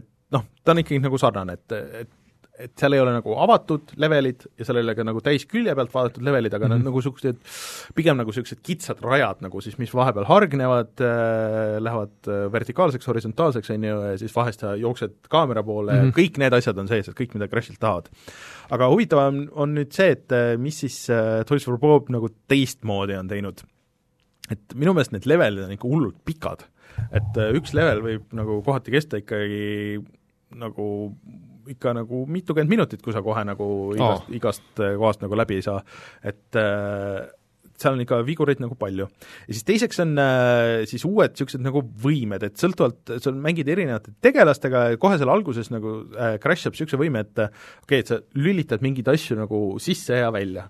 et noh, ta on ikkagi nagu sarnane, et, et et seal ei ole nagu avatud levelid ja seal ei ole ka nagu täis külje pealt vaadatud levelid, aga mm -hmm. nad mhm. nagu niisugused pigem nagu niisugused kitsad rajad nagu siis, mis vahepeal hargnevad äh,, lähevad äh, vertikaalseks, horisontaalseks, on ju, ja siis vahest sa jooksed kaamera poole mm -hmm. kõik need asjad on sees, et kõik, mida Crashilt tahavad. aga huvitav on, on nüüd see, et äh, mis siis äh, Toys for Bob nagu teistmoodi on teinud. et minu meelest need levelid on ikka hullult pikad. et äh, üks level võib nagu kohati kesta ikkagi nagu ikka nagu mitukümmend minutit, kui sa kohe nagu igast oh., igast äh, kohast nagu läbi ei saa, et äh, seal on ikka vigureid nagu palju. ja siis teiseks on äh, siis uued niisugused nagu võimed, et sõltuvalt, sa mängid erinevate tegelastega ja kohe seal alguses nagu äh, crash ib niisuguse võime, et äh, okei okay,, et sa lülitad mingeid asju nagu sisse ja välja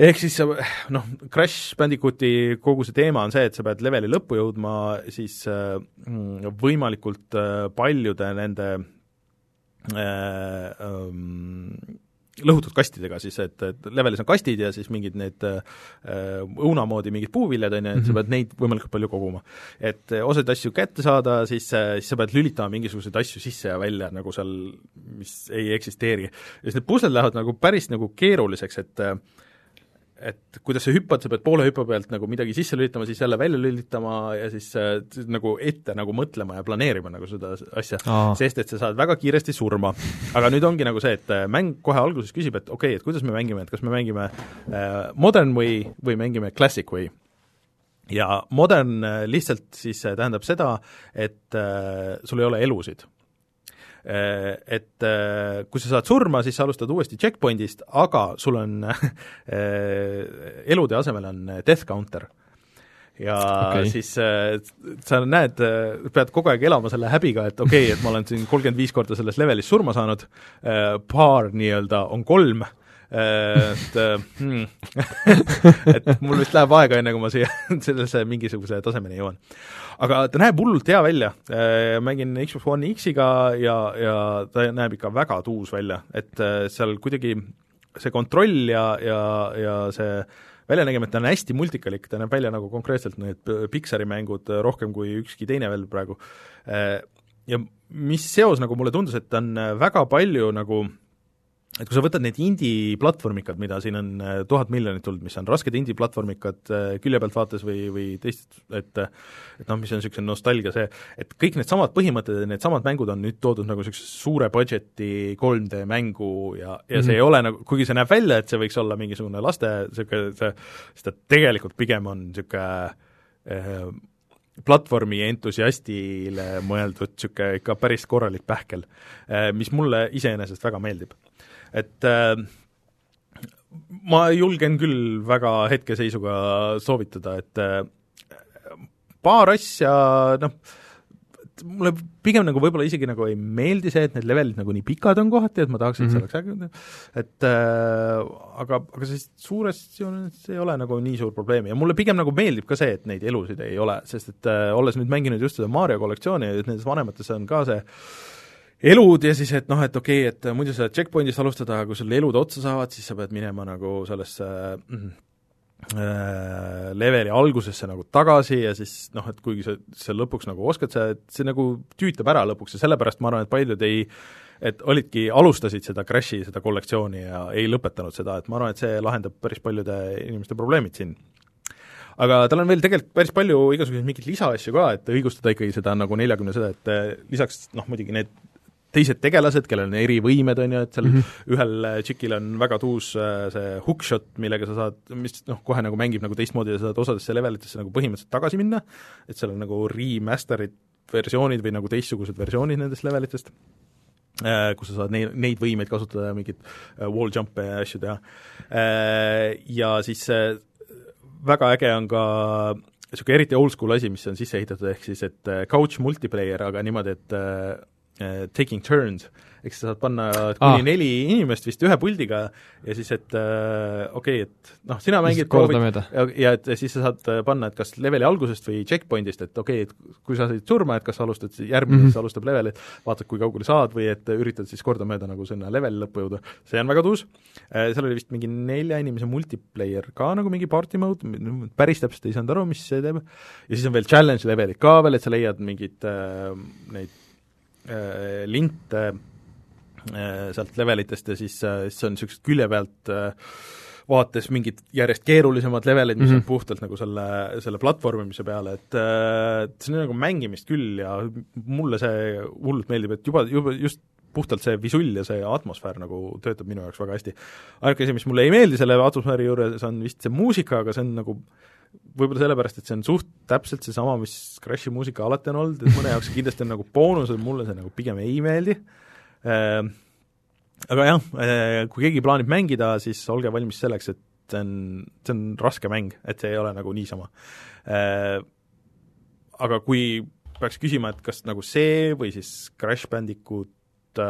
ehk siis sa noh, Crash Bandicooti kogu see teema on see, et sa pead leveli lõppu jõudma siis äh, võimalikult äh, paljude nende lõhutud kastidega siis, et, et levelis on kastid ja siis mingid need äh, õuna moodi mingid puuviljad, on ju, et sa mhm. pead neid võimalikult palju koguma. et äh, osasid asju kätte saada, siis, siis sa pead lülitama mingisuguseid asju sisse ja välja nagu seal, mis ei eksisteeri. ja siis need pusled lähevad nagu päris nagu keeruliseks, et äh, et kuidas sa hüppad, sa pead poole hüppe pealt nagu midagi sisse lülitama, siis jälle välja lülitama ja siis äh, nagu ette nagu mõtlema ja planeerima nagu seda asja, sest et sa saad väga kiiresti surma. aga nüüd ongi nagu see, et äh, mäng kohe alguses küsib, et okei okay,, et kuidas me mängime, et kas me mängime äh, modern way või mängime classic way. Ja modern äh, lihtsalt siis äh, tähendab seda, et äh, sul ei ole elusid et äh, kui sa saad surma, siis sa alustad uuesti checkpoint'ist, aga sul on *laughs* äh, elude asemel on death counter ja okay. siis äh, sa näed, pead kogu aeg elama selle häbiga, et okei okay,, et ma olen siin kolmkümmend viis korda selles levelis surma saanud äh,, paar nii-öelda on kolm äh,, et äh, hmm. *laughs* et mul vist läheb aega, enne kui ma siia *laughs* sellesse mingisuguse tasemeni jõuan aga ta näeb hullult hea välja, äh, mängin Xbox One X-iga ja, ja ta näeb ikka väga tuus välja, et äh, seal kuidagi see kontroll ja, ja, ja see väljanägemine, ta on hästi multikalik, ta näeb välja nagu konkreetselt need Pixari mängud rohkem kui ükski teine veel praegu. Äh, ja mis seos, nagu mulle tundus, et ta on väga palju nagu et kui sa võtad need indie-platvormikad, mida siin on äh, tuhat miljonit tulnud, mis on rasked indie-platvormikad äh, külje pealt vaates või, või teist, et et noh, mis on niisugune nostalgia see, et kõik needsamad põhimõtted ja needsamad mängud on nüüd toodud nagu niisuguse suure budget'i 3D mängu ja, ja mm -hmm. see ei ole nagu, kuigi see näeb välja, et see võiks olla mingisugune laste niisugune see, siis ta tegelikult pigem on niisugune äh, platvormi entusiastile mõeldud niisugune ikka päris korralik pähkel, äh, mis mulle iseenesest väga meeldib et äh, ma julgen küll väga hetkeseisuga soovitada, et äh, paar asja, noh, mulle pigem nagu võib-olla isegi nagu ei meeldi see, et need levelid nagu nii pikad on kohati, et ma tahaks, et mm -hmm. see mhm. oleks äge, et äh, aga, aga siis suures joones ei ole nagu nii suur probleem ja mulle pigem nagu meeldib ka see, et neid elusid ei ole, sest et äh, olles nüüd mänginud just seda Mario kollektsiooni, nendes vanemates on ka see äh, elud ja siis, et noh, et okei okay,, et muidu sa saad checkpoint'ist alustada, aga kui sul elud otsa saavad, siis sa pead minema nagu sellesse mm, äh, leveli algusesse nagu tagasi ja siis noh, et kuigi sa seal lõpuks nagu oskad sa, see nagu tüütab ära lõpuks ja sellepärast ma arvan, et paljud ei et olidki, alustasid seda Crashi, seda kollektsiooni ja ei lõpetanud seda, et ma arvan, et see lahendab päris paljude inimeste probleemid siin. Aga tal on veel tegelikult päris palju igasuguseid mingeid lisaasju ka, et õigustada ikkagi seda nagu neljakümne seda, et eh, lisaks noh, muidugi need teised tegelased, kellel on erivõimed, on ju, et seal mm -hmm. ühel äh, tšikil on väga tuus äh, see hookshot, millega sa saad, mis noh, kohe nagu mängib nagu teistmoodi ja sa saad osadesse levelitesse nagu põhimõtteliselt tagasi minna, et seal on nagu remaster'id versioonid või nagu teistsugused versioonid nendest levelitest, äh, kus sa saad neid, neid võimeid kasutada ja mingeid wall jump'e ja asju teha. Ja siis väga äge on ka niisugune eriti old school asi, mis on sisse ehitatud, ehk siis et couch multiplayer, aga niimoodi, et taking turns, ehk sa saad panna kuni ah. neli inimest vist ühe puldiga ja siis, et äh, okei okay,, et noh, sina mängid proovid ja, ja et siis sa saad äh, panna, et kas leveli algusest või checkpoint'ist, et okei okay,, et kui sa said surma, et kas sa alustad, järgmine mm -hmm. alustab levelit, vaatad, kui kaugele saad või et üritad siis kordamööda nagu sinna leveli lõppu jõuda, see on väga tuus. Äh,, seal oli vist mingi nelja inimese multiplayer ka nagu mingi party mode, päris täpselt ei saanud aru, mis see teeb, ja siis on veel challenge levelid ka veel, et sa leiad mingeid äh, neid linte Äh, sealt levelitest ja siis, äh, siis on niisugused külje pealt äh, vaates mingid järjest keerulisemad levelid, mis mm -hmm. on mhm. puhtalt nagu selle, selle platvormimise peale, et see on nagu mängimist küll ja mulle see hullult meeldib, et juba, juba just puhtalt see visull ja see atmosfäär nagu töötab minu jaoks väga hästi. ainuke asi, mis mulle ei meeldi selle atmosfääri juures, on vist see muusika, aga see on nagu võib-olla sellepärast, et see on suht täpselt seesama, mis Crashi muusika alati on olnud, et mõne jaoks kindlasti on nagu boonus, mulle see nagu pigem ei meeldi Äh, aga jah, äh, kui keegi plaanib mängida, siis olge valmis selleks, et see on, see on raske mäng, et see ei ole nagu niisama. Äh, aga kui peaks küsima, et kas nagu see või siis Crash Bandicoot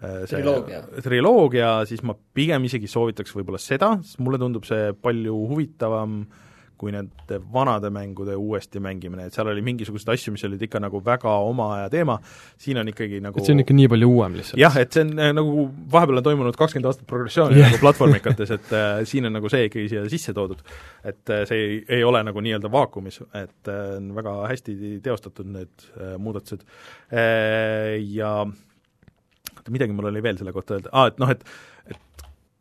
see triloogia. triloogia, siis ma pigem isegi soovitaks võib-olla seda, sest mulle tundub see palju huvitavam äh, kui nende vanade mängude uuesti mängimine, et seal oli mingisuguseid asju, mis olid ikka nagu väga oma aja teema, siin on ikkagi nagu et see on ikka nii palju uuem lihtsalt? jah, et see on äh, nagu, vahepeal on toimunud kakskümmend aastat progressiooni yeah. nagu platvormikates, et äh, siin on nagu see ikkagi siia sisse toodud. et äh, see ei, ei ole nagu nii-öelda vaakumis, et äh, on väga hästi teostatud need äh, muudatused äh, ja midagi mul oli veel selle kohta öelda ah,, et noh, et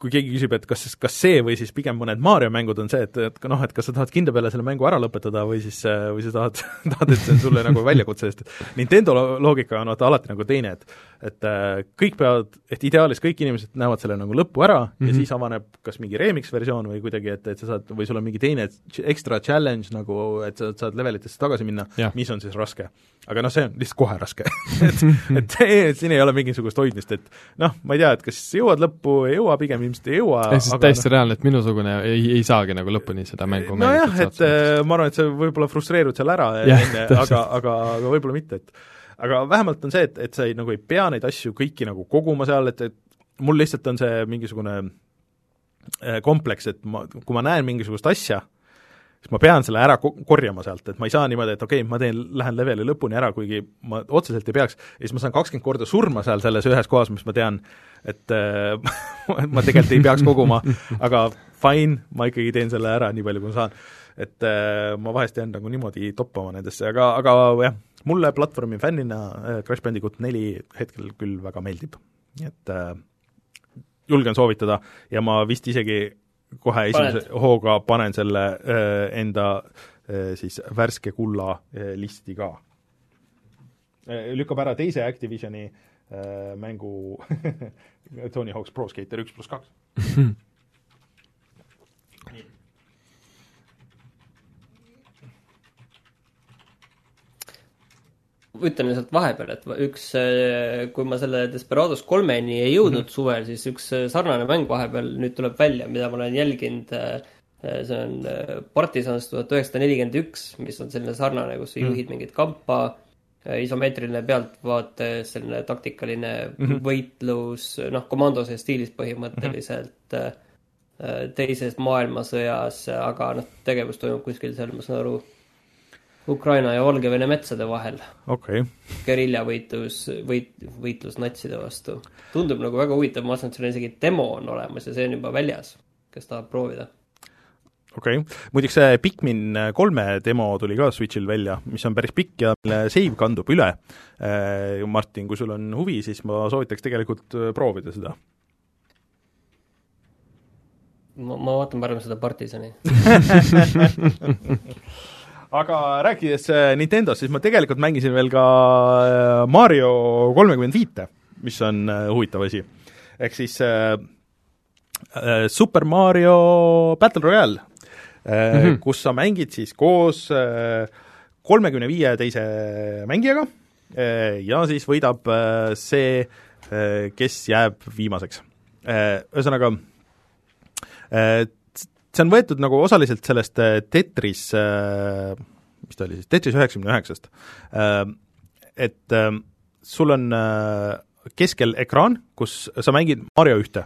kui keegi küsib, et kas, kas see või siis pigem mõned Mario mängud on see, et, et noh, et kas sa tahad kindla peale selle mängu ära lõpetada või siis, või sa tahad, *laughs* tahad, et see on sulle nagu väljakutse, sest Nintendo loogika on vaata alati nagu teine, et et äh, kõik peavad, et ideaalis kõik inimesed näevad selle nagu lõppu ära mm -hmm. ja mhm. siis avaneb kas mingi remix versioon või kuidagi, et, et sa saad, või sul on mingi teine ekstra challenge nagu, et sa saad levelitesse tagasi minna, mis on siis raske. Aga noh, see on lihtsalt kohe raske. *laughs* Et, et see, siin ei ole mingisugust hoidmist, et noh, ma ei tea, et kas jõuad lõppu, ei jõua, pigem ilmselt ei jõua ehk siis täiesti no, reaalne, et minusugune ei, ei saagi nagu lõpuni seda mängu nojah, et äh, ma arvan, et sa võib-olla frustreerud seal ära enne, aga, aga, aga võib-olla mitte, et aga vähemalt on see, et, et sa ei, nagu ei pea neid asju kõiki nagu koguma seal, et, et mul lihtsalt on see mingisugune äh, kompleks, et ma, kui ma näen mingisugust asja, siis ma pean selle ära korjama sealt, et ma ei saa niimoodi, et okei okay,, ma teen, lähen leveli lõpuni ära, kuigi ma otseselt ei peaks, ja siis ma saan kakskümmend korda surma seal selles ühes kohas, mis ma tean, et äh, *laughs* ma tegelikult ei peaks koguma, aga fine, ma ikkagi teen selle ära nii palju, kui ma saan. et äh, ma vahest jään nagu niimoodi toppama nendesse, aga, aga jah, mulle platvormi fännina äh, Crash Bandicoot neli hetkel küll väga meeldib, et äh, julgen soovitada ja ma vist isegi kohe esimese Paned. hooga panen selle äh, enda äh, siis värske kulla äh, listi ka lükkab ära teise Activisioni äh, mängu *laughs* Tony Hawk's Pro Skater üks pluss kaks *laughs* ütlen lihtsalt vahepeal, et üks, äh, kui ma selle Desperados kolmeni ei jõudnud mm -hmm. suvel, siis üks äh, sarnane mäng vahepeal nüüd tuleb välja, mida ma olen jälginud. Äh, see on Partisans tuhat üheksasada nelikümmend üks, mis on selline sarnane, kus sa mm -hmm. juhid mingit kampa, isomeetriline pealtvaate, selline taktikaline mm -hmm. võitlus, noh, komandose stiilis põhimõtteliselt mm. -hmm. teises maailmasõjas, aga noh, tegevus toimub kuskil seal, ma saan aru Ukraina ja Valgevene metsade vahel okay.. geriljavõitlus, võit, võitlus natside vastu. tundub nagu väga huvitav, ma arvan, et seal isegi demo on olemas ja see on juba väljas, kes tahab proovida. okei okay., muideks see Pikmin kolme demo tuli ka Switchil välja, mis on päris pikk ja mille save kandub üle. Äh, Martin, kui sul on huvi, siis ma soovitaks tegelikult äh, proovida seda ma, ma vaatan parem seda Partisani *laughs* aga rääkides äh, Nintendost, siis ma tegelikult mängisin veel ka äh, Mario kolmekümmend viite, mis on äh, huvitav asi. ehk siis äh, Super Mario Battle Royale äh, mm, -hmm. kus sa mängid siis koos kolmekümne äh, viie teise mängijaga äh, ja siis võidab äh, see äh,, kes jääb viimaseks äh,. Ühesõnaga äh, see on võetud nagu osaliselt sellest äh, Tetris, äh, mis ta oli siis, Tetris üheksakümne üheksast, äh, et sul on keskel ekraan, kus sa mängid Mario ühte.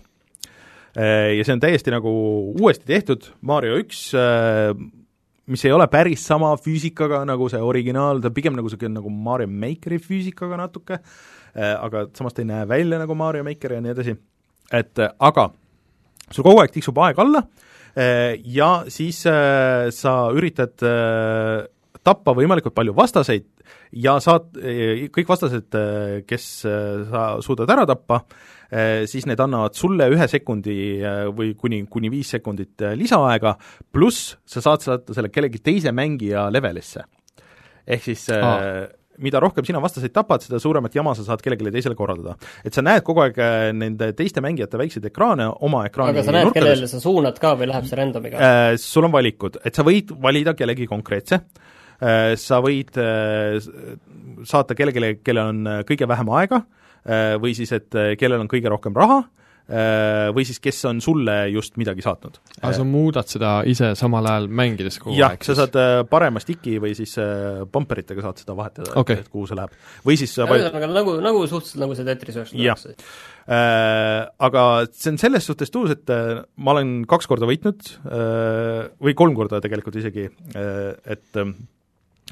Ja see on täiesti nagu uuesti tehtud, Mario üks mis ei ole päris sama füüsikaga nagu see originaal, ta pigem nagu niisugune nagu Mario Makeri füüsikaga natuke aga samas ta ei näe välja nagu Mario Maker ja nii edasi, et aga sul kogu aeg tiksub aeg alla ja siis äh, sa üritad äh, tappa võimalikult palju vastaseid ja saad, kõik vastased, kes sa suudad ära tappa, siis need annavad sulle ühe sekundi või kuni, kuni viis sekundit lisaaega, pluss sa saad saata selle kellegi teise mängija levelisse. ehk siis Aa mida rohkem sina vastaseid tapad, seda suuremat jama sa saad kellelegi teisele korraldada. et sa näed kogu aeg nende teiste mängijate väikseid ekraane oma ekraani aga sa näed, kellele sa suunad ka või läheb see random'iga äh,? Sul on valikud, et sa võid valida kellegi konkreetse äh,, Äh, sa võid äh, saata kellelegi, kellel on äh, kõige vähem aega või siis, et kellel on kõige rohkem raha, või siis kes on sulle just midagi saatnud. aga sa muudad seda ise samal ajal mängides kogu jah, sa saad parema stiki või siis bumperitega saad seda vahetada okay., et kuhu see läheb. või siis ühesõnaga nagu, nagu suhteliselt nagu see Tetris üheksakümmend Äh, aga see on selles suhtes tuus, et äh, ma olen kaks korda võitnud äh, või kolm korda tegelikult isegi äh,, et äh,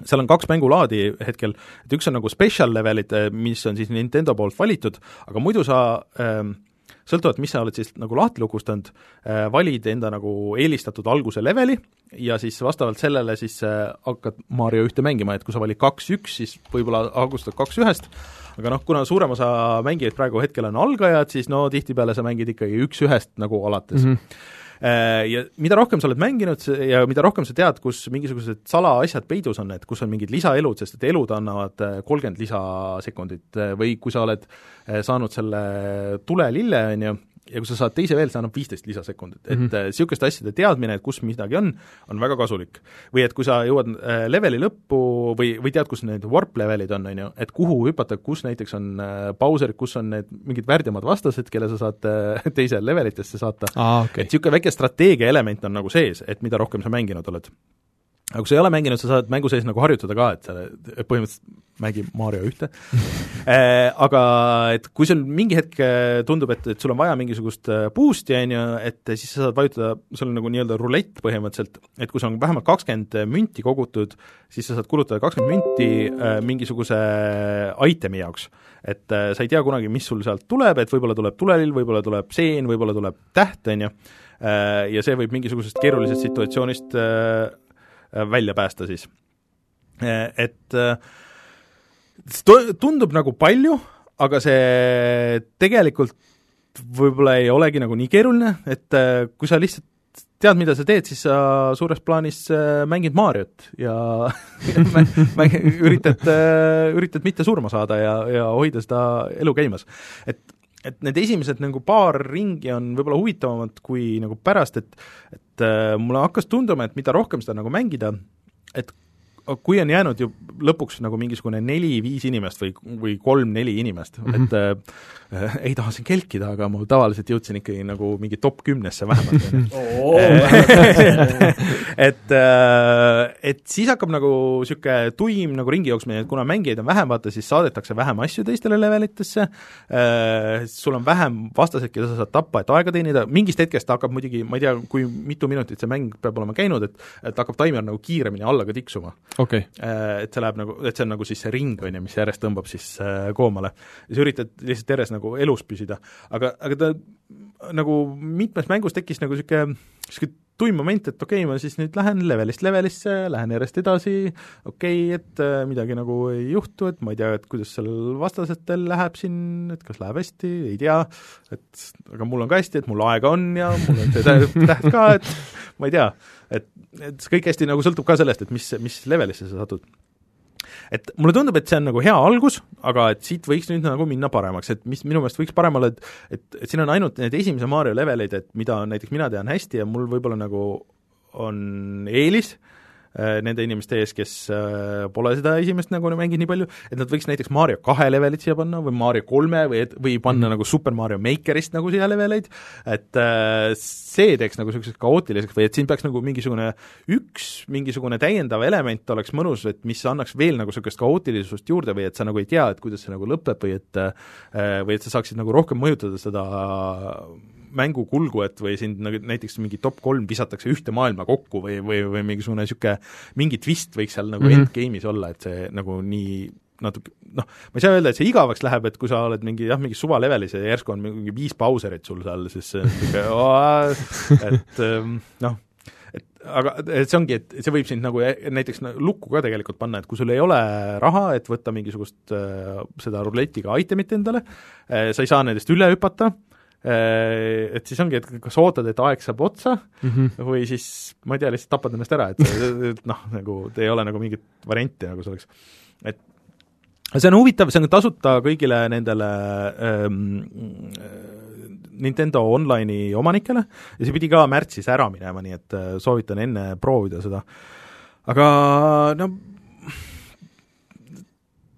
seal on kaks mängulaadi hetkel, et üks on nagu special levelid, mis on siis Nintendo poolt valitud, aga muidu sa ähm, sõltuvalt, mis sa oled siis nagu lahti lukustanud äh,, valid enda nagu eelistatud alguse leveli ja siis vastavalt sellele siis äh, hakkad Mario ühte mängima, et kui sa valid kaks-üks, siis võib-olla alustad kaks-ühest, aga noh, kuna suurem osa mängijaid praegu hetkel on algajad, siis no tihtipeale sa mängid ikkagi üks-ühest nagu alates mm. -hmm ja mida rohkem sa oled mänginud ja mida rohkem sa tead, kus mingisugused salaasjad peidus on, et kus on mingid lisaelud, sest et elud annavad äh, kolmkümmend lisasekundit äh, või kui sa oled saanud selle tulelille, on ju, ja kui sa saad teise veel, see annab viisteist lisasekundit, et mm -hmm. niisuguste asjade teadmine, et kus midagi on, on väga kasulik. või et kui sa jõuad äh, leveli lõppu või, või tead, kus need warp levelid on, on ju, et kuhu hüpata, kus näiteks on äh, pauserid, kus on need mingid värdjamad vastased, kelle sa saad äh, *laughs* teise levelitesse saata ah,, okay. et niisugune väike strateegia element on nagu sees, et mida rohkem sa mänginud oled aga kui sa ei ole mänginud, sa saad mängu sees nagu harjutada ka, et sa põhimõtteliselt mängi Mario ühte *laughs* äh, aga et kui sul mingi hetk äh, tundub, et, et sul on vaja mingisugust äh, boost'i, on ju, et siis sa saad vajutada, sul on nagu nii-öelda rulett põhimõtteliselt, et kui sul on vähemalt kakskümmend münti kogutud, siis sa saad kulutada kakskümmend münti mingisuguse itemi jaoks. et sa ei tea kunagi, mis sul sealt tuleb, et võib-olla tuleb tulelill, võib-olla tuleb seen, võib-olla tuleb täht, on ju, ja see võib mingisugusest keerulisest situatsioonist välja päästa siis. Äh, et äh, tundub nagu palju, aga see tegelikult võib-olla ei olegi nagu nii keeruline, et kui sa lihtsalt tead, mida sa teed, siis sa suures plaanis mängid Mariot ja *laughs* mäng, üritad, üritad mitte surma saada ja, ja hoida seda elu käimas. et et need esimesed nagu paar ringi on võib-olla huvitavamad kui nagu pärast, et et äh, mulle hakkas tunduma, et mida rohkem seda nagu mängida, et kui on jäänud ju lõpuks nagu mingisugune neli-viis inimest või, või kolm-neli inimest mm, -hmm. et äh, äh, ei taha siin kelkida, aga ma tavaliselt jõudsin ikkagi nagu mingi top kümnesse vähemalt *laughs* *laughs* et äh,, et siis hakkab nagu niisugune tuim nagu ringi jooksmine, et kuna mängijaid on vähem, vaata siis saadetakse vähem asju teistele levelitesse äh,, sul on vähem vastaseid, keda sa saad tappa, et aega teenida, mingist hetkest hakkab muidugi, ma ei tea, kui mitu minutit see mäng peab olema käinud, et et hakkab taimer nagu kiiremini alla ka tiksuma okay.. Äh, et see läheb nagu, et see on nagu siis see ring, on ju, mis järjest tõmbab siis äh, koomale. ja sa üritad lihtsalt järjest nagu elus püsida. aga, aga ta nagu mitmes mängus tekkis nagu niisugune, niisugune tuim moment, et okei okay,, ma siis nüüd lähen levelist levelisse, lähen järjest edasi, okei okay,, et äh, midagi nagu ei juhtu, et ma ei tea, et kuidas seal vastasetel läheb siin, et kas läheb hästi, ei tea, et aga mul on ka hästi, et mul aega on ja mul on see täht *laughs* ka, et ma ei tea, et, et see kõik hästi nagu sõltub ka sellest, et mis, mis levelisse sa satud. Et mulle tundub, et see on nagu hea algus, aga et siit võiks nüüd nagu minna paremaks, et mis minu meelest võiks parem olla, et et, et siin on ainult need esimese Mario leveleid, et mida näiteks mina tean hästi ja mul võib-olla nagu on eelis, äh, nende inimeste ees, kes äh, pole seda esimest nagu mänginud nii palju, et nad võiks näiteks Mario kahe levelit siia panna või Mario kolme või et, või panna mm -hmm. nagu Super Mario Makerist nagu siia leveleid, et äh, see teeks nagu niisuguseks kaootiliseks või et siin peaks nagu mingisugune üks mingisugune täiendav element oleks mõnus, et mis annaks veel nagu niisugust kaootilisust juurde või et sa nagu ei tea, et kuidas see nagu lõpeb või et või et sa saaksid nagu rohkem mõjutada seda mängu kulgu, et või sind nagu näiteks mingi top kolm visatakse ühte maailma kokku või, või, või mingisugune niisugune, mingi twist võiks seal nagu mm -hmm. endgame'is olla, et see nagu nii natuke noh, ma ei saa öelda, et see igavaks läheb, et kui sa oled mingi jah, mingi suvalevelis ja järsku on mingi viis Bowserit sul seal, siis see on niisugune *laughs* et ähm, noh, et aga et see ongi, et see võib sind nagu näiteks lukku ka tegelikult panna, et kui sul ei ole raha, et võtta mingisugust äh, seda ruletiga itemit endale äh,, sa ei saa nendest üle hüpata Äh, et siis ongi, et kas ootad, et aeg saab otsa mm -hmm. või siis ma ei tea, lihtsalt tapad ennast ära, et, et noh, nagu ei ole nagu mingit varianti nagu selleks, et see on huvitav, see on tasuta kõigile nendele ähm, Nintendo Online'i omanikele ja see pidi ka märtsis ära minema, nii et äh, soovitan enne proovida seda. aga no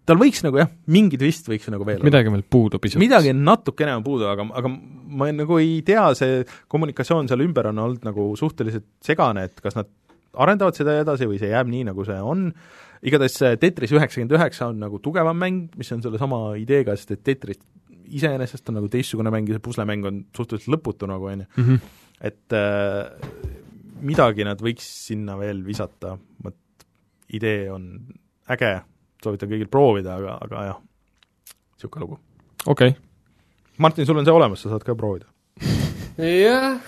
tal võiks nagu jah, mingi twist võiks nagu veel midagi veel puudu pisut. midagi natukene on puudu, aga, aga ma nagu ei tea, see kommunikatsioon seal ümber on olnud nagu suhteliselt segane, et kas nad arendavad seda edasi või see jääb nii, nagu see on, igatahes see Tetris üheksakümmend üheksa on nagu tugevam mäng, mis on sellesama ideega, sest et Tetris iseenesest on nagu teistsugune mäng ja see puslemäng on suhteliselt lõputu nagu, on ju. Mhm. et äh, midagi nad võiks sinna veel visata, vot idee on äge soovitan kõigil proovida, aga, aga jah, niisugune lugu. okei okay.. Martin, sul on see olemas, sa saad ka proovida jah,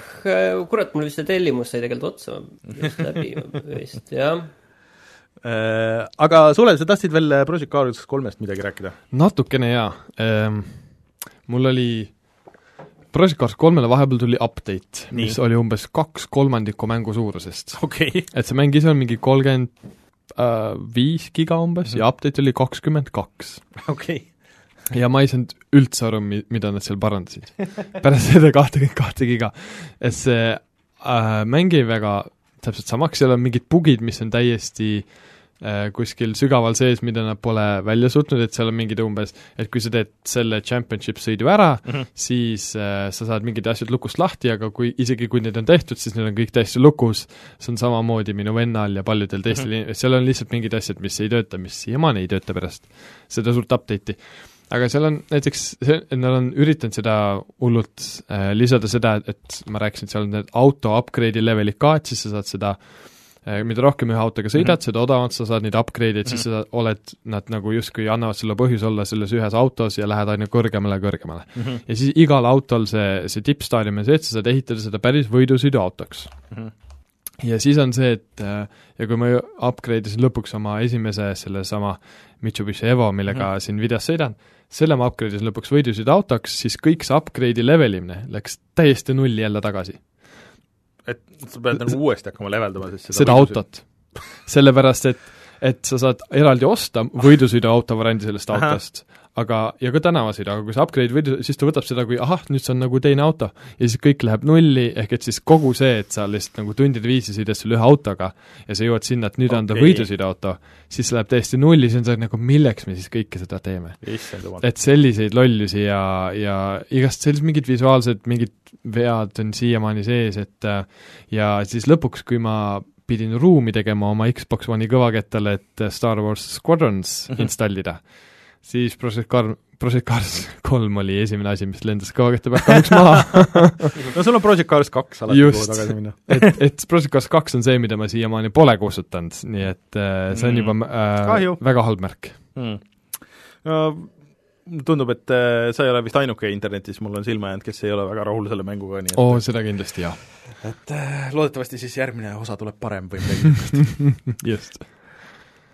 kurat, mul vist see tellimus sai tegelikult otsa just läbi vist, *laughs* jah äh, aga Sulev, sa tahtsid veel Project Cars kolmest midagi rääkida? natukene jaa ehm,. mul oli Project Cars kolmele vahepeal tuli update, mis oli umbes kaks kolmandikku mängu suurusest okay.. et see mäng ise on mingi kolmkümmend Äh, viis giga umbes mm -hmm. ja update oli kakskümmend kaks. okei okay. ja ma ei saanud üldse aru, mi-, mida nad seal parandasid. *laughs* pärast seda kahtekümmet kahte giga. et see äh, mäng jäi väga täpselt samaks, seal on mingid bugid, mis on täiesti äh, Äh, kuskil sügaval sees, mida nad pole välja suutnud, et seal on mingid umbes, et kui sa teed selle championship sõidu ära mm, -hmm. siis äh, sa saad mingid asjad lukust lahti, aga kui, isegi kui need on tehtud, siis need on kõik täiesti lukus, see on samamoodi minu vennal ja paljudel teistel mm -hmm. seal on lihtsalt mingid asjad, mis ei tööta, mis siiamaani ei tööta pärast seda suurt update'i aga seal on näiteks see, et nad on üritanud seda hullult äh, lisada seda, et, ma rääkisin, et seal on need auto upgrade'i levelid ka, et siis sa saad seda äh, Äh, mida rohkem ühe autoga sõidad mm, -hmm. seda odavamalt sa saad neid upgrade'id mm, -hmm. siis mhm. sa oled, nad nagu justkui annavad sulle põhjuse olla selles ühes autos ja lähed aina kõrgemale ja kõrgemale mm. -hmm. ja siis igal autol see, see tippstaadium on see, et sa saad ehitada seda päris võidusõiduautoks mm. -hmm ja siis on see, et äh, ja kui ma upgrade isin lõpuks oma esimese sellesama Mitsubishi Evo, millega mm -hmm. siin videos sõidan, selle ma upgrade isin lõpuks võidusõiduautoks, siis kõik see upgrade'i level imine läks täiesti nulli jälle tagasi et sa pead nagu uuesti hakkama leveldama siis seda, seda autot. sellepärast, et et sa saad eraldi osta võidusõiduauto variandi sellest autost, aga, ja ka tänavasõidu, aga kui sa upgrade võidu, siis ta võtab seda kui ahah, nüüd see on nagu teine auto. ja siis kõik läheb nulli, ehk et siis kogu see, et sa lihtsalt nagu tundide viisi sõidad selle ühe autoga ja sa jõuad sinna, et nüüd okay. on ta võidusõiduauto, siis läheb täiesti nulli, siis on see nagu milleks me siis kõike seda teeme. et selliseid lollusi ja, ja igast sellised mingid visuaalsed, mingid vead on siiamaani sees, et ja siis lõpuks, kui ma pidin ruumi tegema oma Xbox One'i kõvakettale, et Star Wars Squadrons mm -hmm. installida, siis Project Car-, Project Cars *laughs* kolm oli esimene asi, mis lendas kõvakette pealt kahjuks maha *laughs* no sul on Project Cars kaks alati, kuhu tagasi minna et, et Project Cars kaks on see, mida ma siiamaani pole kustutanud, nii et äh, see on mm. juba äh, väga halb märk mm. no tundub, et äh, sa ei ole vist ainuke internetis, mul on silma jäänud, kes ei ole väga rahul selle mänguga, nii et oo oh,, seda kindlasti, jah. et äh, loodetavasti siis järgmine osa tuleb parem või midagi niisugust *laughs* just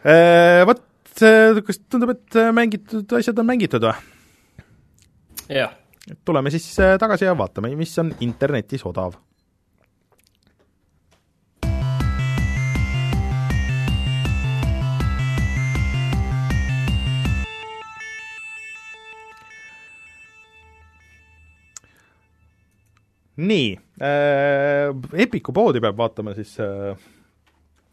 äh,. Vot, kas tundub, et mängitud asjad on mängitud või? jah. tuleme siis äh, tagasi ja vaatame, mis on internetis odav nii äh,, Epiku poodi peab vaatama siis Äh,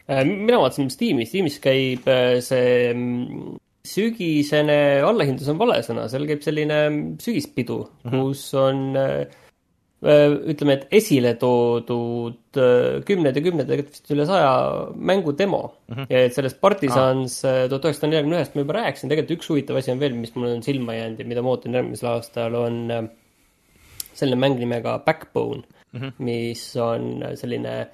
mina vaatasin Steamis, Steamis käib äh, see mm, sügisene allahindlus on vale sõna, seal käib selline mm, sügispidu mm, -hmm. kus on äh, ütleme, et esile toodud kümned ja kümned, tegelikult vist üle saja mängu demo mm. -hmm. ja et sellest Partisans tuhat üheksasada nelikümmend ühest ma juba rääkisin, tegelikult üks huvitav asi on veel, mis mulle on silma jäänud ja mida ma ootan järgmisel aastal, on selline mäng nimega Backbone mm, -hmm. mis on selline äh,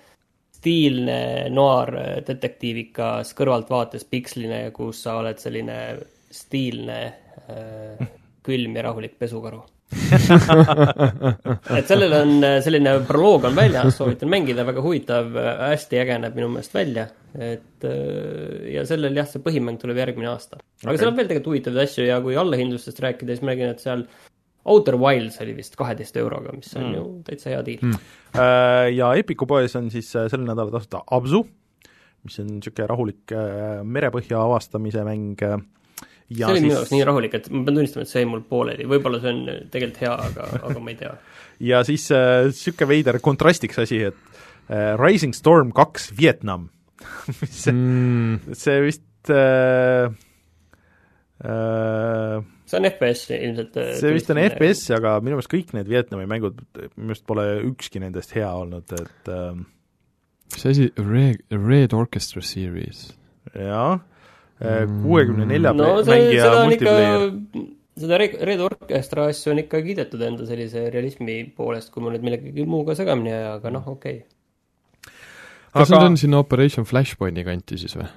stiilne noir detektiivikas kõrvaltvaates piksline, kus sa oled selline stiilne äh, külm ja rahulik pesukaru *laughs* et sellel on selline proloog on väljas, soovitan mängida, väga huvitav, hästi äge näeb minu meelest välja. et äh, ja sellel jah, see põhimäng tuleb järgmine aasta. aga okay. seal on veel tegelikult huvitavaid asju ja kui allahindlustest rääkida, siis ma räägin, et seal Outer Wilds oli vist kaheteist euroga, mis on mm. ju täitsa hea diil mm.. Äh, ja Epiku poes on siis äh, sel nädalal tasuta Abzu, mis on niisugune rahulik äh, merepõhja avastamise mäng ja see oli siis... minu jaoks nii rahulik, et ma pean tunnistama, et see jäi mul pooleli, võib-olla see on tegelikult hea, aga aga ma ei tea. *laughs* ja siis niisugune äh, veider kontrastiks asi, et äh, Rising Storm kaks Vietnam *laughs* mis mm. see vist äh, äh, see on FPS ilmselt. Äh, see vist on FPS, aga minu meelest kõik need Vietnami mängud, minu meelest pole ükski nendest hea olnud, et ähm, mis asi, Red, Red Orchestra Series? jah, äh, mm. kuuekümne nelja mängija multiplayer seda Red Orchestra asju on ikka kiidetud enda sellise realismi poolest, kui ma nüüd millegagi muuga segamini ei aja, aga noh, okei okay.. kas aga... nad on sinna Operation Flashpointi kanti siis või?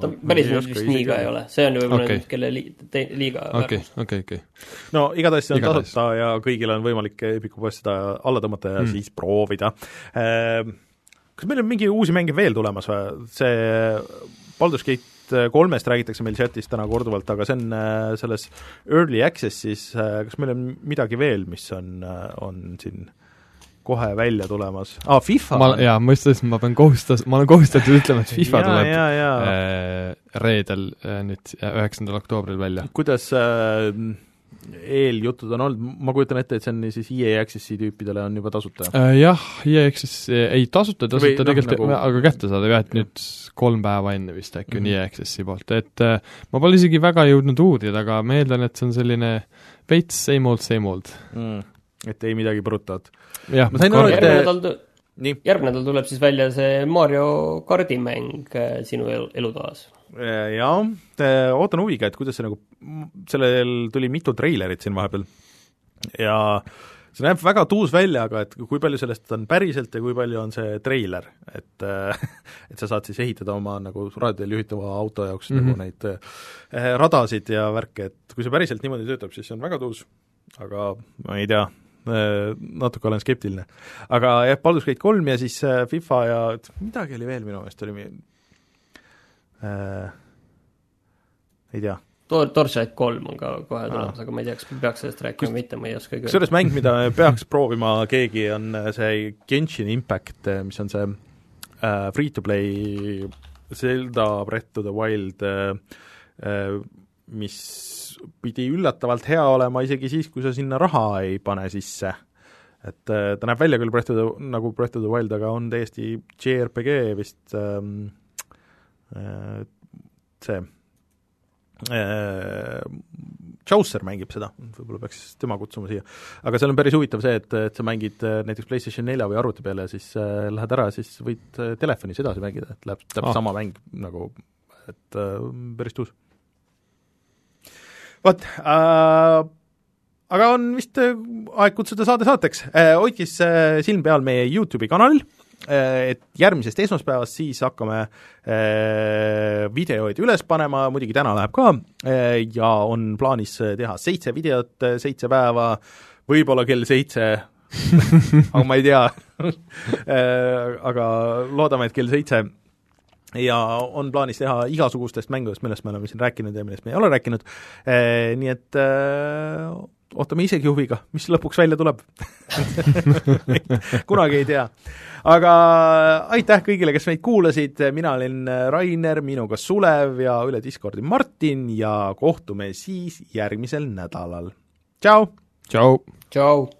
Ta päriselt vist nii ka ei ole, see on ju võib-olla okay. nüüd, kelle li-, te-, liiga okei, okei, okei. no igatahes see on igatahes. tasuta ja kõigil on võimalik Epiku poest seda alla tõmmata ja mm. siis proovida ehm,. Kas meil on mingi uusi mänge veel tulemas või, see Baldur's Gate kolmest räägitakse meil chatis täna korduvalt, aga see on äh, selles early access'is, kas meil on midagi veel, mis on, on siin kohe välja tulemas ah,, FIFA ma, jaa, ma just ütlesin, ma pean kohustas-, ma olen kohustatud ütlema, et FIFA ja, tuleb ja, ja. Äh, reedel äh, nüüd, üheksandal oktoobril välja. kuidas äh, eeljutud on olnud, ma kujutan ette, et see on siis EA Access'i tüüpidele on juba tasuta äh,? Jah, EA Access, ei tasuta, tasuta Või, no, tegelikult nagu... aga kättesaadav jah, et nüüd kolm päeva enne vist äkki on mm -hmm. EA Access'i poolt, et äh, ma pole isegi väga jõudnud uurida, aga ma eeldan, et see on selline veits same old, same old mm et ei midagi brutot. jah, ma sain aru, et järgmine nädal nii. järgmine nädal tuleb siis välja see Mario kardi mäng äh, sinu elu, elutoas. Äh, jah, ootan huviga, et kuidas see nagu, sellel tuli mitu treilerit siin vahepeal ja see näeb väga tuus välja, aga et kui palju sellest on päriselt ja kui palju on see treiler, et *laughs* et sa saad siis ehitada oma nagu raadioteel juhitava auto jaoks mm -hmm. nagu neid eh, radasid ja värke, et kui see päriselt niimoodi töötab, siis see on väga tuus aga ma ei tea, äh, natuke olen skeptiline. aga jah, Baldur's Gate kolm ja siis äh, FIFA ja midagi oli veel minu meelest, oli äh, ei tea. Tor-, Torchlight kolm on ka kohe tulemas, aga ma ei tea, kas peaks sellest rääkima või mitte, ma ei oskagi öelda. kusjuures mäng, mida peaks proovima keegi, on see Genshin Impact, mis on see äh, free-to-play Zelda Breath of the Wild äh, äh, mis pidi üllatavalt hea olema isegi siis, kui sa sinna raha ei pane sisse. et äh, ta näeb välja küll Breath of the, nagu Breath of the Wild, aga on täiesti JRPG vist ähm, äh, see äh, Chaucer mängib seda, võib-olla peaks tema kutsuma siia. aga seal on päris huvitav see, et, et sa mängid äh, näiteks PlayStation nelja või arvuti peale ja siis äh, lähed ära, siis võid äh, telefonis edasi mängida, et läheb täpselt ah. sama mäng nagu, et äh, päris tuus vot äh,, aga on vist äh, aeg kutsuda saade saateks äh,. hoidke siis äh, silm peal meie YouTube'i kanalil äh,, et järgmisest esmaspäevast siis hakkame äh, videoid üles panema, muidugi täna läheb ka äh, ja on plaanis teha seitse videot, äh, seitse päeva, võib-olla kell seitse *laughs* aga ma ei tea *laughs* äh, aga loodame, et kell seitse ja on plaanis teha igasugustest mängudest, millest me oleme siin rääkinud ja millest me ei ole rääkinud, eh, nii et äh, ootame isegi huviga, mis lõpuks välja tuleb *laughs* kunagi ei tea. aga aitäh kõigile, kes meid kuulasid, mina olin Rainer, minuga Sulev ja üle Discordi Martin ja kohtume siis järgmisel nädalal. tšau! tšau! tšau!